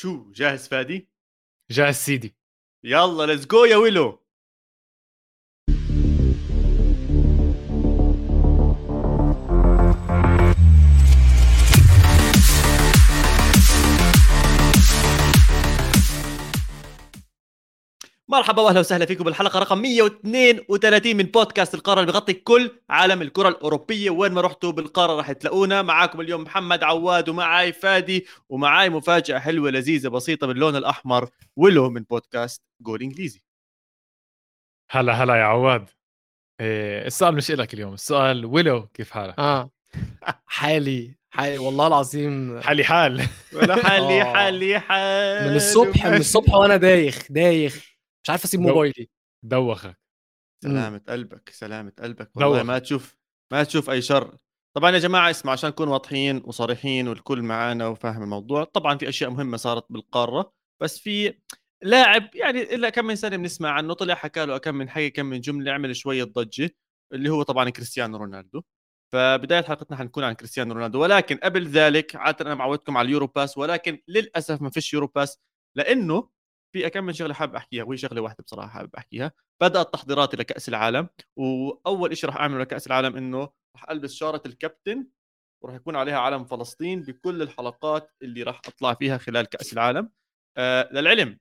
شو جاهز فادي؟ جاهز سيدي يلا let's go يا ويلو مرحبا واهلا وسهلا فيكم بالحلقة رقم 132 من بودكاست القارة اللي بغطي كل عالم الكرة الأوروبية. وين ما رحتوا بالقارة راح تلاقونا. معاكم اليوم محمد عواد ومعاي فادي ومعاي مفاجأة حلوة لذيذة بسيطة باللون الأحمر ولو من بودكاست جول إنجليزي. هلا هلا يا عواد. إيه السؤال مش إلك اليوم السؤال ولو كيف حالك؟ آه. حالي حالي والله العظيم. حالي حال. ولا حالي آه. حالي حال من الصبح من الصبح وأنا دايخ دايخ. مش عارف أسيب موبايلي. دوخك. سلامة قلبك سلامة قلبك والله دوخ. ما تشوف ما تشوف أي شر. طبعا يا جماعة اسمع عشان نكون واضحين وصريحين والكل معانا وفاهم الموضوع طبعا في أشياء مهمة صارت بالقارة بس في لاعب يعني إلا كم من سنة بنسمع عنه طلع حكى له كم من حكي كم من جملة عمل شوية ضجة اللي هو طبعا كريستيانو رونالدو. فبداية حلقتنا حنكون عن كريستيانو رونالدو ولكن قبل ذلك عادة أنا معودكم على ال Euro Pass ولكن للأسف ما فيش Euro Pass لأنه في كم من شغلة حابب أحكيها وهي شغلة واحدة بصراحة حابب أحكيها. بدأت تحضيراتي لكأس العالم وأول شيء راح أعمله لكأس العالم إنه راح ألبس شارة الكابتن وراح يكون عليها علم فلسطين بكل الحلقات اللي راح أطلع فيها خلال كأس العالم. آه للعلم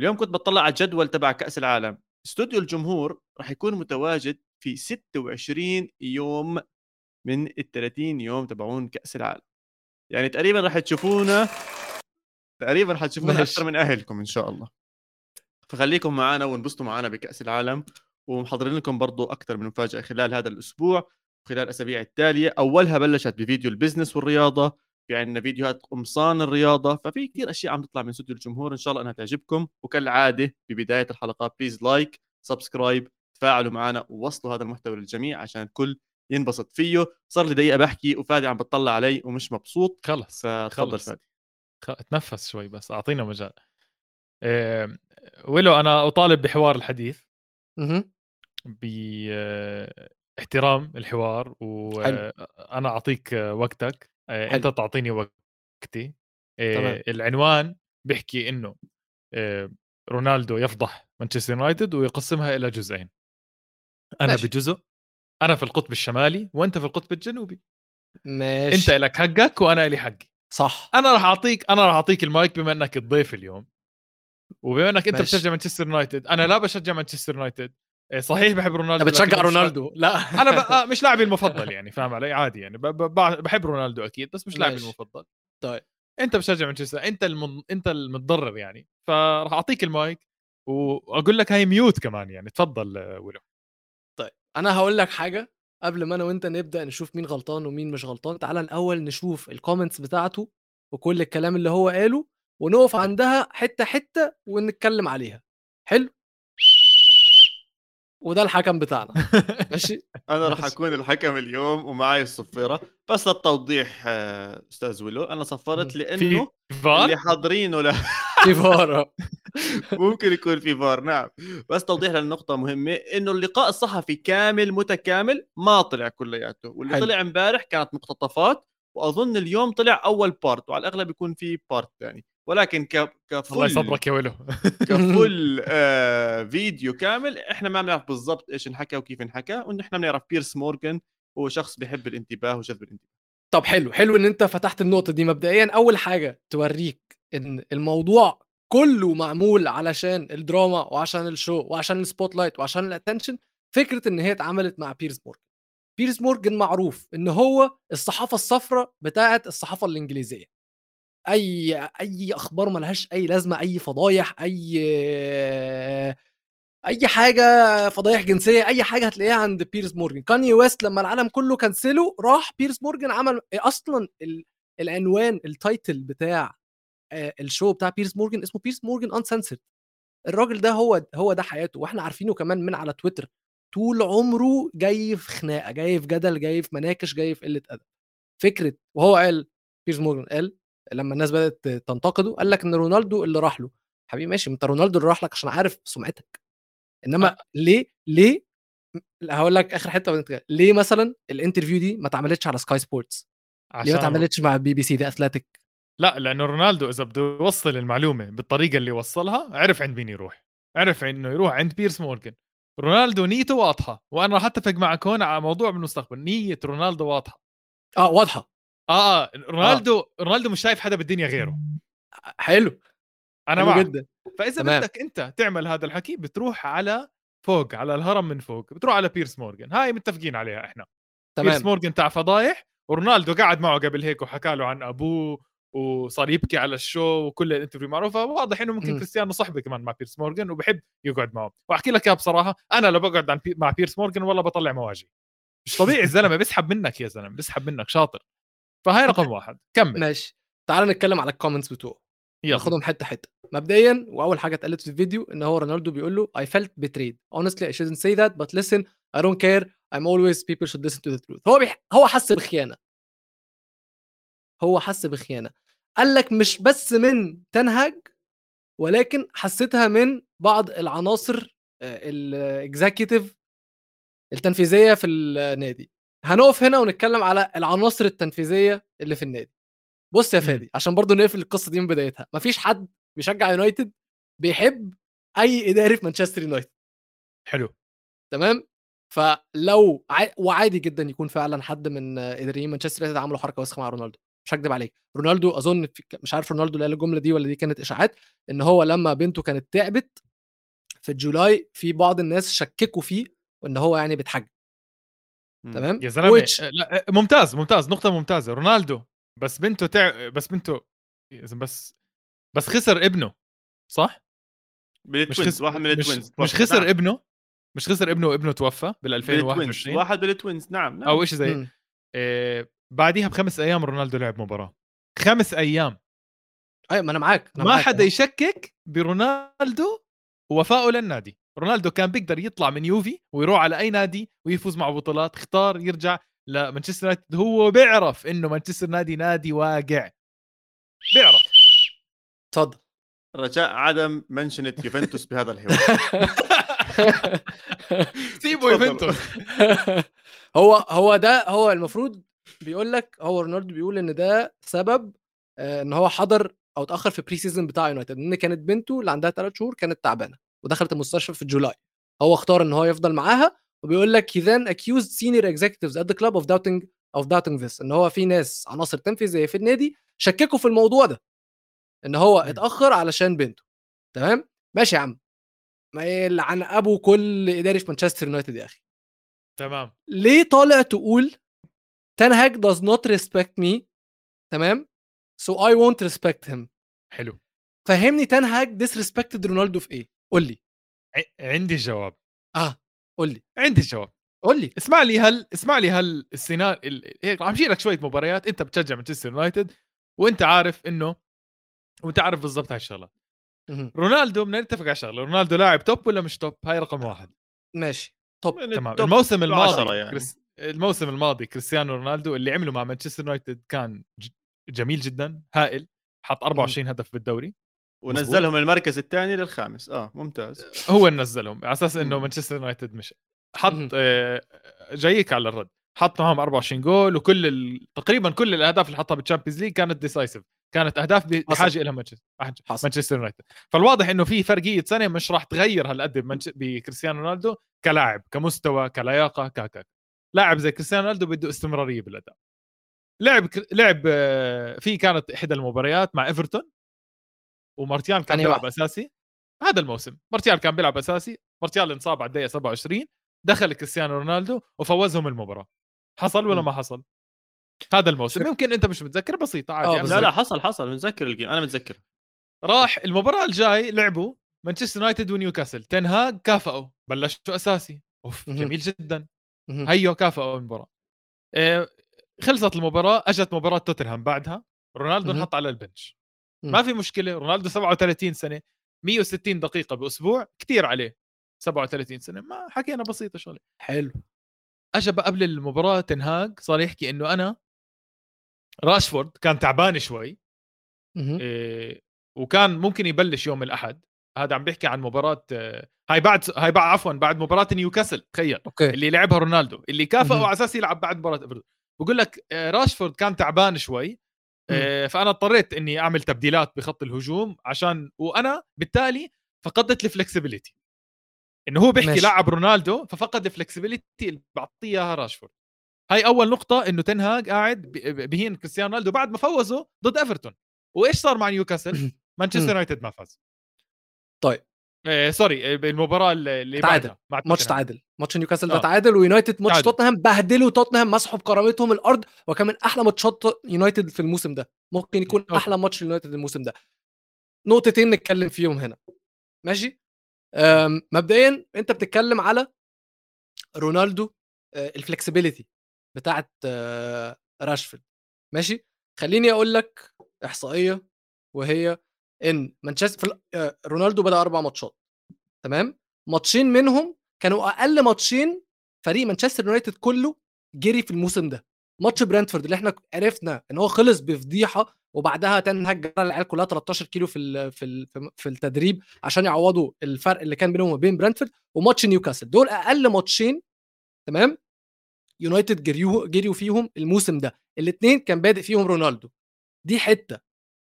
اليوم كنت بطلع على الجدول تبع كأس العالم. استوديو الجمهور راح يكون متواجد في 26 يوم من ال 30 يوم تبعون كأس العالم. يعني تقريبا راح تشوفونا تقريبا حتشوفونا. أكثر من أهلكم إن شاء الله. فخليكم معنا وانبسطوا معنا بكأس العالم ومحضرين لكم برضو أكثر من مفاجأة خلال هذا الأسبوع خلال الأسابيع التالية. أولها بلشت بفيديو ال business والرياضة في عندنا فيديوهات قمصان الرياضة ففي كثير أشياء عم تطلع من استوديو الجمهور إن شاء الله إنها تعجبكم. وكالعادة ببدايه الحلقات please like subscribe تفاعلوا معنا ووصلوا هذا المحتوى للجميع عشان الكل ينبسط فيه. صار لي دقيقة بحكي وفادي عم بتطلع علي ومش مبسوط. خلص فتفضل خلص. فادي. خ- تنفس شوي بس أعطينا مجال. إيه ولو أنا أطالب بحوار الحديث. مهم. باحترام الحوار وأنا أعطيك آه، وقتك. آه، حلو. انت تعطيني وقتي. آه، تمام. العنوان بيحكي إنه آه، رونالدو يفضح مانشستر يونايتد ويقسمها إلى جزئين. أنا ماشي. بجزء أنا في القطب الشمالي وأنت في القطب الجنوبي. ماشي. أنت لك حقك وأنا لي حقي. صح. أنا راح أعطيك أنا راح أعطيك المايك بما إنك الضيف اليوم. وبما إنك أنت. بتشجع مانشستر يونايتد أنا لا بشجع مانشستر يونايتد. إيه، صحيح بحب رونالدو بتشجع رونالدو؟ لا. أنا ب... آه، مش لاعبي المفضل يعني فاهم علي؟ عادي يعني ب... ب... بحب رونالدو أكيد بس مش لاعبي. المفضل. طيب. أنت بتشجع مانشستر أنت الم... أنت المتضرر يعني فراح أعطيك المايك وأقول لك هاي mute كمان يعني تفضل آه، ولو طيب أنا هقول لك حاجة قبل ما أنا وأنت نبدأ نشوف مين غلطان ومين مش غلطان تعالى الأول نشوف ال comments بتاعته وكل الكلام اللي هو قاله ونقف عندها حتة حتة ونتكلم عليها. حلو؟ وده الحكم بتاعنا. ماشي. أنا راح. أكون الحكم اليوم ومعي الصفيرة. بس للتوضيح آه، أستاذ ولو أنا صفرت في لأنه فار؟ اللي حاضرينه لا. في فاره ممكن يكون في فار نعم. بس توضيح للنقطه مهمة إنه اللقاء الصحفي كامل متكامل ما طلع كلياته واللي حلو. طلع امبارح كانت مقتطفات وأظن اليوم طلع أول part وعلى الأغلب يكون في part ثاني ولكن ك... الله كفل يصبرك يا ولو كفل آه فيديو كامل إحنا ما بنعرف بالضبط إيش انحكى وكيف انحكى ونحن بنعرف بيرس مورجان هو شخص بيحب الانتباه وجذب الانتباه. طب حلو حلو إن أنت فتحت النقطة دي. مبدئيا أول حاجة توريك إن الموضوع كله معمول علشان الدراما وعشان ال show وعشان ال spotlight وعشان ال attention فكرة إن هي اتعملت مع بيرس مورجان بيرس مورجان معروف إن هو الصحافة الصفراء بتاعه الصحافة الإنجليزية. أي أي أخبار ملهاش أي لازمة أي فضايح أي أي حاجة فضايح جنسية أي حاجة هتلاقيها عند بيرس مورجان كاني ويست لما العالم كله كنسله راح بيرس مورجان عمل أصلا ال... العنوان ال title بتاع آه، ال show بتاع بيرس مورجان اسمه بيرس مورجان Uncensored الراجل ده هو هو ده حياته. وإحنا عارفينه كمان من على تويتر طول عمره جاي في خناقة جاي في جدل جاي في مناقش جاي في قلة أدب. فكرة وهو قال بيرس مورجان قال لما الناس بدأت تنتقده قال لك إن رونالدو اللي راح له. حبيبي ماشي ما أنت رونالدو اللي راح لك عشان عارف سمعتك. إنما ليه ليه لا، هقول لك آخر حتة. ليه مثلا ال interview دي ما اتعملتش على Sky Sports ليه ما عشان اتعملتش مع BBC The Athletic لا لأنه رونالدو إذا بده يوصل المعلومة بالطريقة اللي وصلها عرف عند مين يروح. عرف إنه يروح عند بيرس مورجان رونالدو نيته واضحة. وأنا راح أتفق معك هون على موضوع بالمستقبل. نية رونالدو واضحة. آه واضحة. آه آه رونالدو آه. رونالدو مش شايف حدا بالدنيا غيره. حلو. أنا معك. جدا. فإذا تمام. بدك أنت تعمل هذا الحكي بتروح على فوق على الهرم من فوق بتروح على بيرس مورجان هاي متفقين عليها إحنا. بيرس تمام مورجان تاع فضايح ورونالدو قعد معه قبل هيك وحكى له عن أبوه وصار يبكي على الشو وكل ال interview معروفة. واضح إنه ممكن مم. كريستيانو صحبه كمان مع بيرس مورجان وبحب يقعد معه. وأحكي لك إياها بصراحة أنا لو بقعد عن بي... مع بيرس مورجان والله بطلع مواجهي. مش طبيعي الزلمة بيسحب منك يا زلمة بيسحب منك شاطر. فهاي رقم واحد. كمل. ماشي. تعال نتكلم على ال comments بتوعه. ناخدهم حتة حتة. مبدئيا وأول حاجة اتقالت في الفيديو إن هو رونالدو بيقول له I felt betrayed. Honestly I shouldn't say that but listen I don't care. I'm always people should listen to the truth. هو بيح... هو حس بخيانة. هو حس بخيانة. قال لك مش بس من تنهج ولكن حسيتها من بعض العناصر ال executive التنفيذية في النادي. هنقف هنا ونتكلم على العناصر التنفيذية اللي في النادي. بص يا مم. فادي عشان برضو نقفل القصة دي من بدايتها مفيش حد بيشجع يونايتد بيحب أي إداري في مانشستر يونايتد. حلو. تمام؟ فلو ع... وعادي جدا يكون فعلا حد من إداريين مانشستر يونايتد عملوا حركة وسخه مع رونالدو مش هكدب عليك. رونالدو أظن في... مش عارف رونالدو اللي قال الجملة دي ولا دي كانت إشاعات إن هو لما بنته كانت تعبت في July في بعض الناس شككوا فيه وان هو يعني بيتحجج. مم. تمام؟ يا زلمة Which- لا ممتاز ممتاز نقطة ممتازة. رونالدو بس بنته تع... بس بنته يا زلمة بس بس خسر ابنه صح؟ مش بال twins خسر واحد من مش, ال twins. مش خسر نعم. ابنه مش خسر ابنه وابنه توفى بال بال twins 2021 واحد بال twins نعم نعم. أو شيء زي. إيه بعديها بخمس أيام رونالدو لعب مباراة. خمس أيام. أيوه ما أنا أنا ما معاك. حدا يشكك برونالدو ووفائه للنادي. رونالدو كان بيقدر يطلع من يوفي ويروح على أي نادي ويفوز مع بطولات اختار يرجع لمانشستر يونايتد. هو بيعرف إنه مانشستر نادي نادي واقع. بيعرف. اتفضل رجاء عدم منشنة يوفنتوس بهذا الحوار سيبوا تفضل. يوفنتوس. هو هو ده هو المفروض بيقول لك هو رونالدو بيقول إن ده سبب آه، إن هو حضر أو اتأخر في pre-season بتاع يونايتد. ان كانت بنته اللي عندها ثلاث شهور كانت تعبانة. ودخلت المستشفى في July. هو اختار إن هو يفضل معاها وبيقول لك he then accused senior executives at the club of doubting of doubting this. إن هو في ناس عناصر تنفيذية في النادي شككوا في الموضوع ده. إن هو. اتأخر علشان بنته. تمام؟ ماشي يا عم. ما يلعن أبو كل اداري في مانشستر يونايتد يا أخي. تمام. ليه طالع تقول تنهاج does not respect me تمام؟ So I won't respect him. حلو. فهمني تنهاج disrespected رونالدو في إيه؟ قول لي. ع- عندي جواب. آه قول لي. عندي جواب. قول لي. اسمع لي هل اسمع لي هل السيناريو ال... هيك عم لك شوية مباريات. أنت بتشجع مانشستر يونايتد وأنت عارف إنه وأنت عارف بالضبط هاي الشغلة. رونالدو بدنا نتفق على شغله رونالدو لاعب top ولا مش top؟ هاي رقم واحد. ماشي. طب من تمام ال top الموسم الماضي يعني. كريس... الموسم الماضي كريستيانو رونالدو اللي عمله مع مانشستر يونايتد كان ج... جميل جدا هائل. حط 24 هدف بالدوري. ونزلهم المركز الثاني للخامس. آه ممتاز. هو نزلهم. على أساس إنه. مانشستر يونايتد مش. حط آه، جايك على الرد. حط معهم 24 جول وكل ال... تقريبا كل الأهداف اللي حطها بالتشامبيونز ليج كانت decisive كانت أهداف بحاجة لها مانشستر. مانشستر يونايتد. فالواضح إنه في فرقية سنة مش راح تغير هالقد بمنش... بكريستيانو رونالدو كلاعب كمستوى كلياقة كك لاعب زي كريستيانو رونالدو بده استمرارية بالأداء. لعب لعب آه، في كانت إحدى المباريات مع إيفرتون. ومارتيال كان بيلعب واحد؟ أساسي. هذا الموسم. مارتيال كان بيلعب أساسي. مارتيال انصاب على الدقيقة 27 دخل كريستيانو رونالدو وفوزهم المباراة. حصل ولا. ما حصل؟ هذا الموسم. شك- يمكن أنت مش متذكر بسيطة عادي. آه، بالظبط. لا لا حصل حصل. متذكر ال game. أنا متذكر. راح المباراة الجاي لعبوا مانشستر يونايتد ونيوكاسل. تنهاج كافئوا بلشوا أساسي. أوف. جميل جدا. هيو كافئوا المباراة. إيه، خلصت المباراة أجت مباراة توتنهام بعدها. رونالدو. انحط على ال bench. ما في مشكلة. رونالدو 37 سنة 160 دقيقة بأسبوع كثير عليه. 37 سنة. ما حكينا بسيطة شغلة. حلو. اجى قبل المباراة تنهاج صار يحكي إنه أنا راشفورد كان تعبان شوي. إيه وكان ممكن يبلش يوم الأحد. هذا عم بيحكي عن مباراة آه، هاي بعد هاي بعد عفوا بعد مباراة نيوكاسل تخيل. اللي لعبها رونالدو اللي كافئه. على أساس يلعب بعد مباراة إيفرتون. بقول لك آه، راشفورد كان تعبان شوي فأنا اضطريت إني أعمل تبديلات بخط الهجوم عشان وأنا بالتالي فقدت ال flexibility إنه هو بيحكي ماشي. لاعب رونالدو ففقد ال flexibility اللي بعطيه اياها راشفورد. هاي أول نقطة إنه تنهاج قاعد بهين كريستيانو رونالدو بعد ما فوزوا ضد إيفرتون. وإيش صار مع نيوكاسل؟ مانشستر يونايتد ما فاز. طيب. آه sorry آه، بالمباراة اللي تعادل. ماتش. تعادل ماتش نيوكاسل آه. ده تعادل ويونايتد ماتش. توتنهام بهدلوا توتنهام مسحوا بكرامتهم الأرض وكان من أحلى ماتشات يونايتد في الموسم ده ممكن يكون okay. أحلى ماتش يونايتد الموسم ده نقطتين نتكلم فيهم هنا ماشي مبدئيا أنت بتتكلم على رونالدو آه، ال flexibility بتاعت آه، راشفورد ماشي خليني أقول لك إحصائية وهي إن مانشستر آه، رونالدو بدأ أربع ماتشات تمام؟ ماتشين منهم كانوا أقل ماتشين فريق مانشستر يونايتد كله جري في الموسم ده. ماتش برنتفورد اللي إحنا عرفنا إن هو خلص بفضيحة وبعدها تنهاج العيال كلها 13 كيلو في في في التدريب عشان يعوضوا الفرق اللي كان بينهم وبين برنتفورد وماتش نيوكاسل. دول أقل ماتشين تمام؟ يونايتد جريوا جريوا فيهم الموسم ده. الاثنين كان بادئ فيهم رونالدو. دي حتة.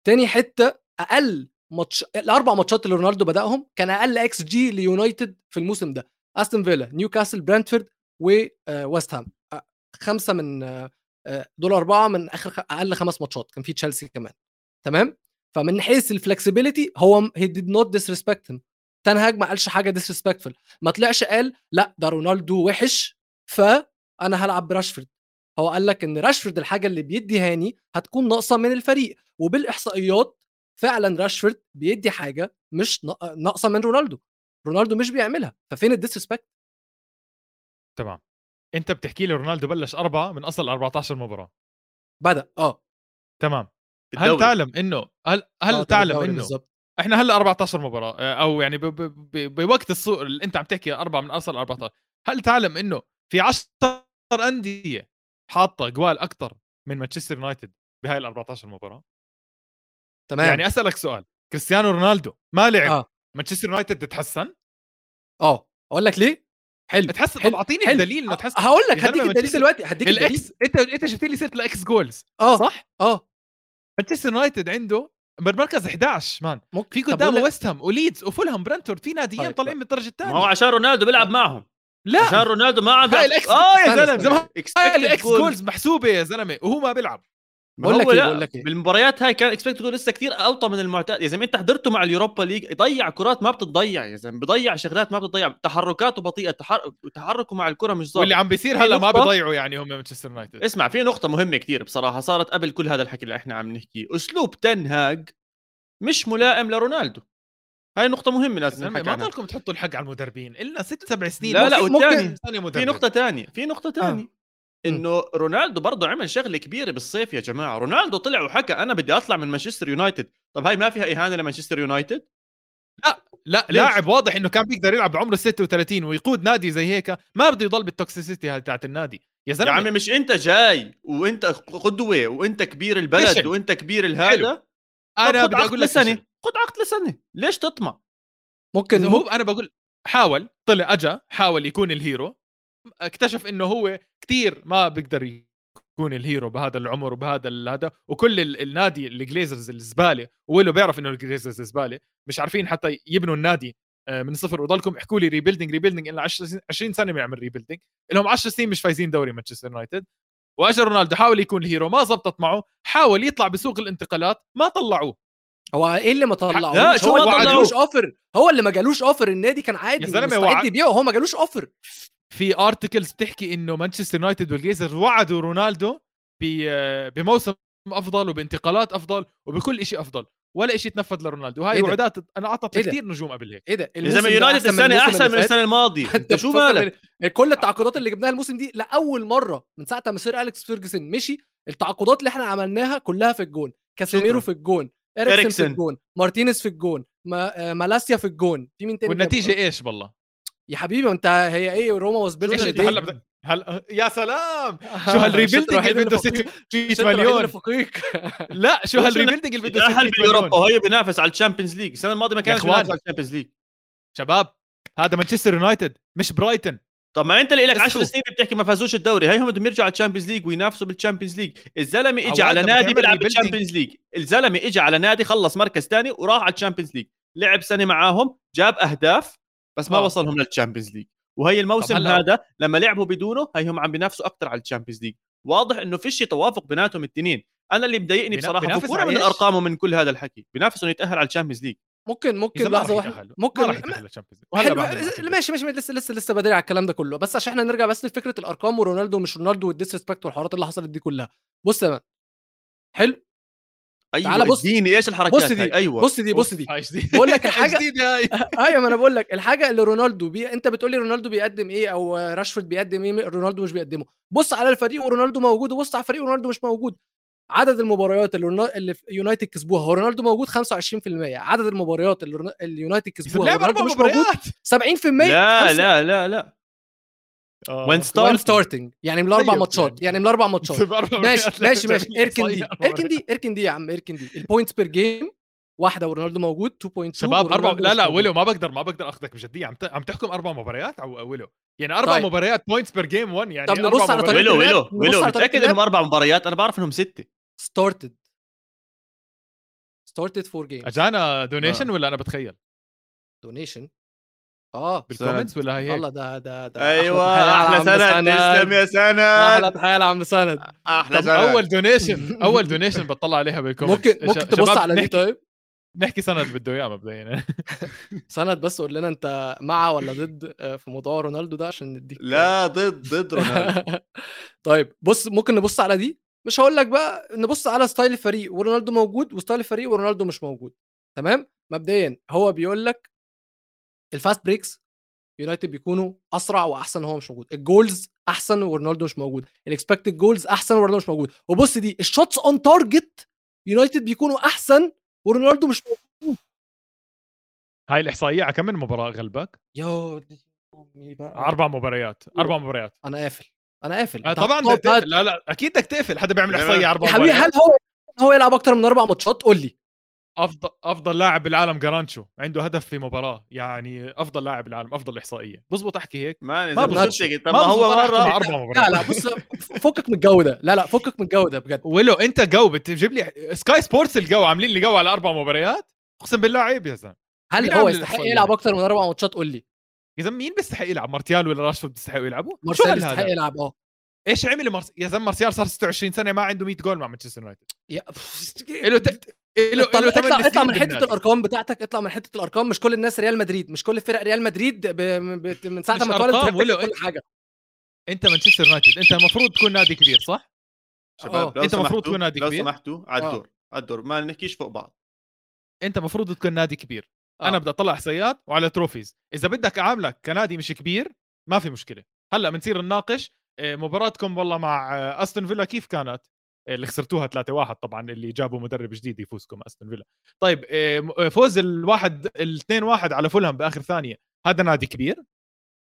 تاني حتة أقل ماتش الأربع ماتشات اللي رونالدو بدأهم كان أقل إكس جي ليونايتد في الموسم ده أستون فيلا نيوكاسل برنتفورد وويست هام. آه، خمسة من آه، آه، دول أربعة من آخر أقل خمس ماتشات كان في تشيلسي كمان. تمام؟ فمن حيث ال flexibility هو هي did not disrespect تنهاج ما قالش حاجة disrespectful ما طلعش قال لأ ده رونالدو وحش فانا هلعب براشفورد. هو قال لك إن راشفورد الحاجة اللي بيديهاني هتكون ناقصة من الفريق. وبالإحصائيات فعلا راشفورد بيدي حاجة مش نا- ناقصة من رونالدو. رونالدو مش بيعملها ففين ال disrespect تمام. أنت بتحكي لي رونالدو بلش أربعة من أصل 14 مباراة. بدأ آه. تمام. هل الدوري. تعلم إنه هل هل آه، تعلم إنه بالظبط إحنا هلأ 14 مباراة آه، أو يعني بوقت السوق اللي أنت عم تحكي أربعة من أصل 14 هل تعلم إنه في 10 أندية حاطة جوال أكثر من مانشستر يونايتد بهاي ال 14 مباراة؟ تمام. يعني أسألك سؤال كريستيانو رونالدو ما لعب آه. مانشستر يونايتد تتحسن؟ آه. أقول لك ليه؟ حلو تحسن حلو، طب اعطيني. الدليل إنه تحسن هقول لك هديك الدليل دلوقتي هديك الدليل. ال ex أنت أنت جبت لي سيرة ال ex goals آه صح؟ آه. مانشستر يونايتد عنده بالمركز 11 مان. ممكن. في قدامه ويست هام وليدز وفولهام برنتفورد في ناديين طيب، طالعين من الدرجة ما الثانية هو عشان رونالدو بيلعب معهم. عشان لا رونالدو ما عنده هاي ال ex- آه يا زلمة. ال ex. goals محسوبة يا زلمة وهو ما بيلعب. ما بقول لك إيه، لا، بقول لك إيه. بالمباريات هاي كان expected goal لسه كثير اوطى من المعتاد. يا زلمة أنت حضرته مع اليوروبا ليج يضيع كرات ما بتضيع يا زلمة بضيع شغلات ما بتضيع تحركاته بطيئة تحر... تحركه مع الكرة مش ظابط. واللي عم بيصير هلا ما بيضيعوا يعني هم مانشستر يونايتد. اسمع في نقطة مهمة كتير بصراحة صارت قبل كل هذا الحكي اللي إحنا عم نحكيه، أسلوب تنهاج مش ملائم لرونالدو. هاي نقطة مهمة لازم نحكي ما. ضلكم تحطوا الحق على المدربين. إلنا ست سبع سنين. لا لا سنه في نقطة تانية، في نقطة تانية. مم. إنه رونالدو برضه عمل شغله كبيره بالصيف يا جماعة. رونالدو طلع وحكى أنا بدي أطلع من مانشستر يونايتد. طب هاي ما فيها إهانة لمانشستر يونايتد؟ لا ليش؟ لاعب واضح إنه كان بيقدر يلعب بعمره 36 ويقود نادي زي هيك. ما بده يضل بال toxicity هاي تاعت النادي. يا يا زلمة عمي مش أنت جاي وأنت قدوة وأنت كبير البلد فشل. وأنت كبير الهذا؟ أنا بدي أقول لك لسنة. فشل. خد عقد لسنة. ليش تطمع؟ ممكن هو أنا بقول حاول طلع اجى حاول يكون ال hero. اكتشف إنه هو كتير ما بيقدر يكون ال hero بهذا العمر وبهذا هذا وكل ال- النادي الجليزرز الزبالة وله بيعرف إنه الجليزرز زباله مش عارفين حتى يبنوا النادي آه، من صفر. وضلكم احكوا لي rebuilding rebuilding الا 20 سنة بيعمل rebuilding لهم 10 سنين مش فايزين دوري مانشستر يونايتد. واجى رونالدو حاول يكون ال hero ما زبطت معه حاول يطلع بسوق الانتقالات ما طلعوه. هو إيه اللي ما طلعوش هو ما اللي ما؟ جالوش offer هو اللي ما جالوش offer النادي كان عادي يا زلمة، مستعد يبيعه هو ما جالوش اوفر في articles بتحكي إنه مانشستر يونايتد والجليزرز وعدوا رونالدو ب- بموسم أفضل وبانتقالات أفضل وبكل شيء أفضل ولا شيء تنفذ لرونالدو هاي إيه؟ وعدات أنا أعطت إيه؟ كثير نجوم قبل هيك إيه ده يا زلمة يونايتد السنة أحسن من؟ السنة الماضيه أنت شو مالك كل التعاقدات اللي جبناها الموسم دي لأول مرة من ساعه ما سير أليكس فيرجسون مشي التعاقدات اللي إحنا عملناها كلها في الجون كاسيميرو. في الجون اريكسن في. الجون مارتينيز في الجون ما... آه، مالاسيا في الجون. في مين تاني والنتيجة؟ إيش بالله؟ يا حبيبي أنت هي إيه؟ روما واز إيش بيلد انت هلا بدك هل يا سلام! شو هالريبيلدينج اللي بده 600 مليون. لا شو هالريبيلدينج اللي بده 600 تأهل باليوروبا مليون؟ وهي بينافس على الشامبيونز ليج؟ السنة الماضية ما كان إخوان. بينافس على الشامبيونز ليج. شباب هذا مانشستر يونايتد مش برايتن طب ما انت اللي لك بس 10 شوف. سنين بتحكي ما فازوش الدوري. هيهم بدهم يرجعوا على الشامبيونز ليج وينافسوا بالشامبيونز ليج. الزلمة اجى على نادي بيلعب بالشامبيونز ليج. الزلمة اجى على نادي خلص مركز ثاني وراح على الشامبيونز ليج. لعب سنة معاهم جاب أهداف بس ما آه. وصلهم للشامبيونز ليج. وهي الموسم هذا لما لعبوا بدونه هيهم عم بينافسوا أكثر على الشامبيونز ليج. واضح إنه فيش توافق بيناتهم الاثنين أنا اللي مضايقني بصراحة على من؟ الأرقام ومن كل هذا الحكي. بينافس إنه يتأهل على الشامبيونز ليج. ممكن ممكن لحظة واحدة. ممكن ما راح حلو. ماشي ماشي لسه لسه لسه بدري على الكلام ده كله. بس عشان إحنا نرجع بس لفكرة الأرقام ورونالدو مش رونالدو وال disrespect والحوارات اللي حصلت دي كلها. بص يا man. حلو؟ أيوه تعال بص- إديني إيش الحركات بص دي هاي؟ أيوه. بص دي بص دي. بقول لك هاي؟ أيوه ما أنا بقول لك الحاجة اللي رونالدو بي... أنت بتقول لي رونالدو بيقدم إيه أو راشفورد بيقدم إيه رونالدو مش بيقدمه. بص على الفريق ورونالدو موجود وبص على الفريق ورونالدو مش موجود. عدد المباريات اللي. اللي كسبوها. هو رونالدو موجود 25% عدد المباريات اللي يونايتد كسبوها رونالدو مش موجود مباريات. 70% لا لا لا لا. وين ستارت ستارتنج يعني من الأربع ماتشات. يعني. من الأربع ماتشات. ماشي ماشي ماشي. إركن دي إركن دي إركن دي يا عم إركن دي. البوينتس بير جيم واحدة ورونالدو موجود 2.2 شباب أربع لا لا. ويلو ما بقدر ما بقدر أخذك بجديه عم ت... عم تحكم أربع مباريات أو ويلو يعني أربع طيب. مباريات بوينتس بير جيم 1 يعني طب نبص على. طريقة ويلو ويلو ويلو متأكد. انهم أربع مباريات؟ أنا بعرف إنهم ستة. ستارتد ستارتد فور جيم اجانا دونيشن ولا أنا بتخيل؟ دونيشن آه. بالكومنتس ولا هي والله ده ده ده أيوه أحلى أحلى سند تسلم يا سند. أحلى تحيه لعم سند. أحلى سند. أول دونيشن أول دونيشن بطلع عليها بالكومنتس ممكن ممكن تبص على دي طيب. نحكي سند بده اياه مبدئيا. سند بس قول لنا أنت مع ولا ضد آه، في موضوع رونالدو ده؟ عشان نديك لا ضد ضد رونالدو. طيب بص ممكن نبص على دي؟ مش هقول لك بقى نبص على style الفريق ورونالدو موجود و style الفريق ورونالدو مش موجود تمام؟ مبدئيا هو بيقول لك ال fast breaks يونايتد بيكونوا أسرع وأحسن وهو مش موجود ال goals أحسن ورونالدو مش موجود ال expected goals أحسن ورونالدو مش موجود وبص دي ال shots on target يونايتد بيكونوا أحسن ورونالدو مش موجود. هاي الإحصائية على كم من مباراة غلبك؟ بقى. أربع مباريات أربع مباريات. أنا قافل. أنا قافل. آه طبعا بدك تقفل. لا لا أكيد بدك تقفل حدا بيعمل إحصائية أربع يا حبيبي مباريات هل هو هو يلعب أكتر من أربع ماتشات؟ قول لي. افضل أفضل لاعب بالعالم جارناتشو عنده هدف في مباراة. يعني أفضل لاعب بالعالم أفضل إحصائية. بزبط أحكي هيك. ما ما بزبط. طب ما هو مره أربع لا مباريات. لا بص فكك من الجو ده. لا لا فكك من الجو ده بجد. ولو أنت جو بتجيب لي سكاي سبورتس الجو عاملين لي جو على أربع مباريات؟ أقسم بالله عيب يا زلمة. هل هو يستحق يلعب؟ أكتر من أربع ماتشات؟ قول لي. يا زلمة مين بيستحق يلعب مارتيال ولا راشفورد بيستحقوا يلعبوا مارسيال هال يستحق هذا يلعب آه إيش عمل مارس... يا زلمة مارسيال صار 26 سنة ما عنده 100 جول مع مانشستر يونايتد يا- له ت... له اطلع اطلع, من حتة. الأرقام بتاعتك اطلع من حتة الأرقام مش كل الناس ريال مدريد مش كل فرق ريال مدريد ب... ب... من ساعة ما اتولد كل حاجة أنت مانشستر يونايتد أنت المفروض تكون نادي كبير صح؟ شباب لو أنت مفروض سمحتوا- تكون نادي لو كبير. سمحتوا على آه. الدور على الدور ما نحكيش فوق بعض أنت المفروض تكون نادي كبير آه. أنا بدي أطلع احصائيات وعلى trophies. إذا بدك أعاملك كنادي مش كبير ما في مشكلة. هلأ بنصير نناقش آه، مباراتكم والله مع أستون فيلا كيف كانت؟ آه، اللي خسرتوها 3-1 طبعا اللي جابوا مدرب جديد يفوزكم أستون فيلا. طيب آه، فوز الواحد ال2 1 على فولهام بآخر ثانية هذا نادي كبير؟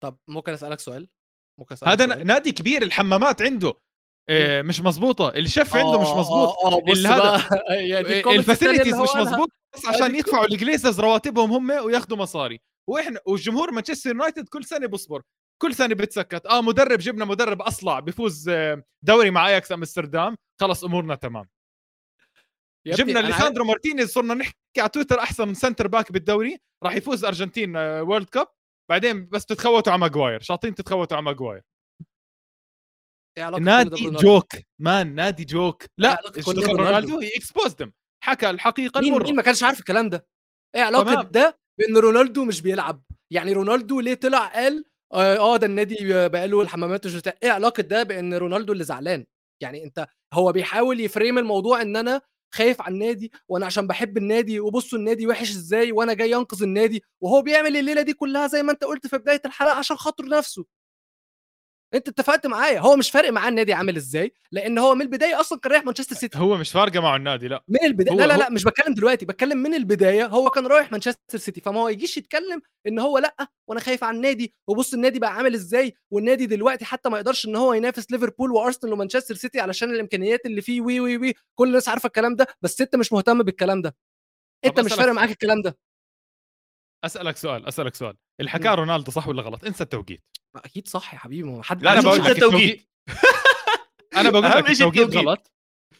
طب ممكن أسألك سؤال؟ ممكن أسألك هذا سؤال؟ نادي كبير الحمامات عنده. مش مزبوطه الشيف عنده مش آه، مظبوط. آه بص اللي هذا- يعني التانية ال facilities مش. مظبوط بس عشان يدفعوا الجليزرز رواتبهم هم وياخذوا مصاري. وإحنا وجمهور مانشستر يونايتد كل سنة بصبر كل سنة بتسكت آه مدرب جبنا مدرب أصلع بيفوز آه، دوري مع أياكس أمستردام. خلص أمورنا تمام. جبنا ليساندرو مارتينيز صرنا نحكي على تويتر أحسن centre back بالدوري. راح يفوز أرجنتين آه، World Cup بعدين بس تتخوتوا على ماجواير. شاطين تتخوتوا على ماجواير إيه علاقة كل ده نادي برونالدو؟ جوك مان نادي جوك. إيه لا؟ رونالدو. هي exposed حكى الحقيقة مين المرة. مين ما كانش عارف الكلام ده. إيه علاقة تمام. ده بإن رونالدو مش بيلعب. يعني رونالدو ليه طلع قال آه آه، ده النادي بقى له الحمامات بتاع. إيه علاقة ده بإن رونالدو اللي زعلان؟ يعني أنت هو بيحاول ي frame الموضوع إن أنا خايف على النادي وأنا عشان بحب النادي وبصوا النادي وحش إزاي وأنا جاي أنقذ النادي وهو بيعمل الليلة دي كلها زي ما أنت قلت في بداية الحلقة عشان خاطر نفسه. انت اتفقت معايا. هو مش فارق معاه النادي عامل إزاي لأن هو من البداية أصلا كان رايح مانشستر سيتي. هو مش فارقه معه النادي لا. من البداية. لا لا لا مش بتكلم دلوقتي بتكلم من البداية هو كان رايح مانشستر سيتي. فما هو يجيش يتكلم ان هو لأ وأنا خايف على النادي وبص النادي بقى عامل إزاي والنادي دلوقتي حتى ما يقدرش ان هو ينافس ليفربول وأرسنال ومانشستر سيتي علشان الإمكانيات اللي فيه وي وي وي كل الناس عارفة الكلام ده بس انت مش مهتم بالكلام ده. انت مش فارق معاك الكلام ده. أسألك سؤال أسألك سؤال. اللي حكاه رونالدو صح ولا غلط؟ انسى التوقيت. أكيد صح يا حبيبي ما حد لا، أنا بقول لك التوقيت. أنا بقول لك التوقيت. غلط.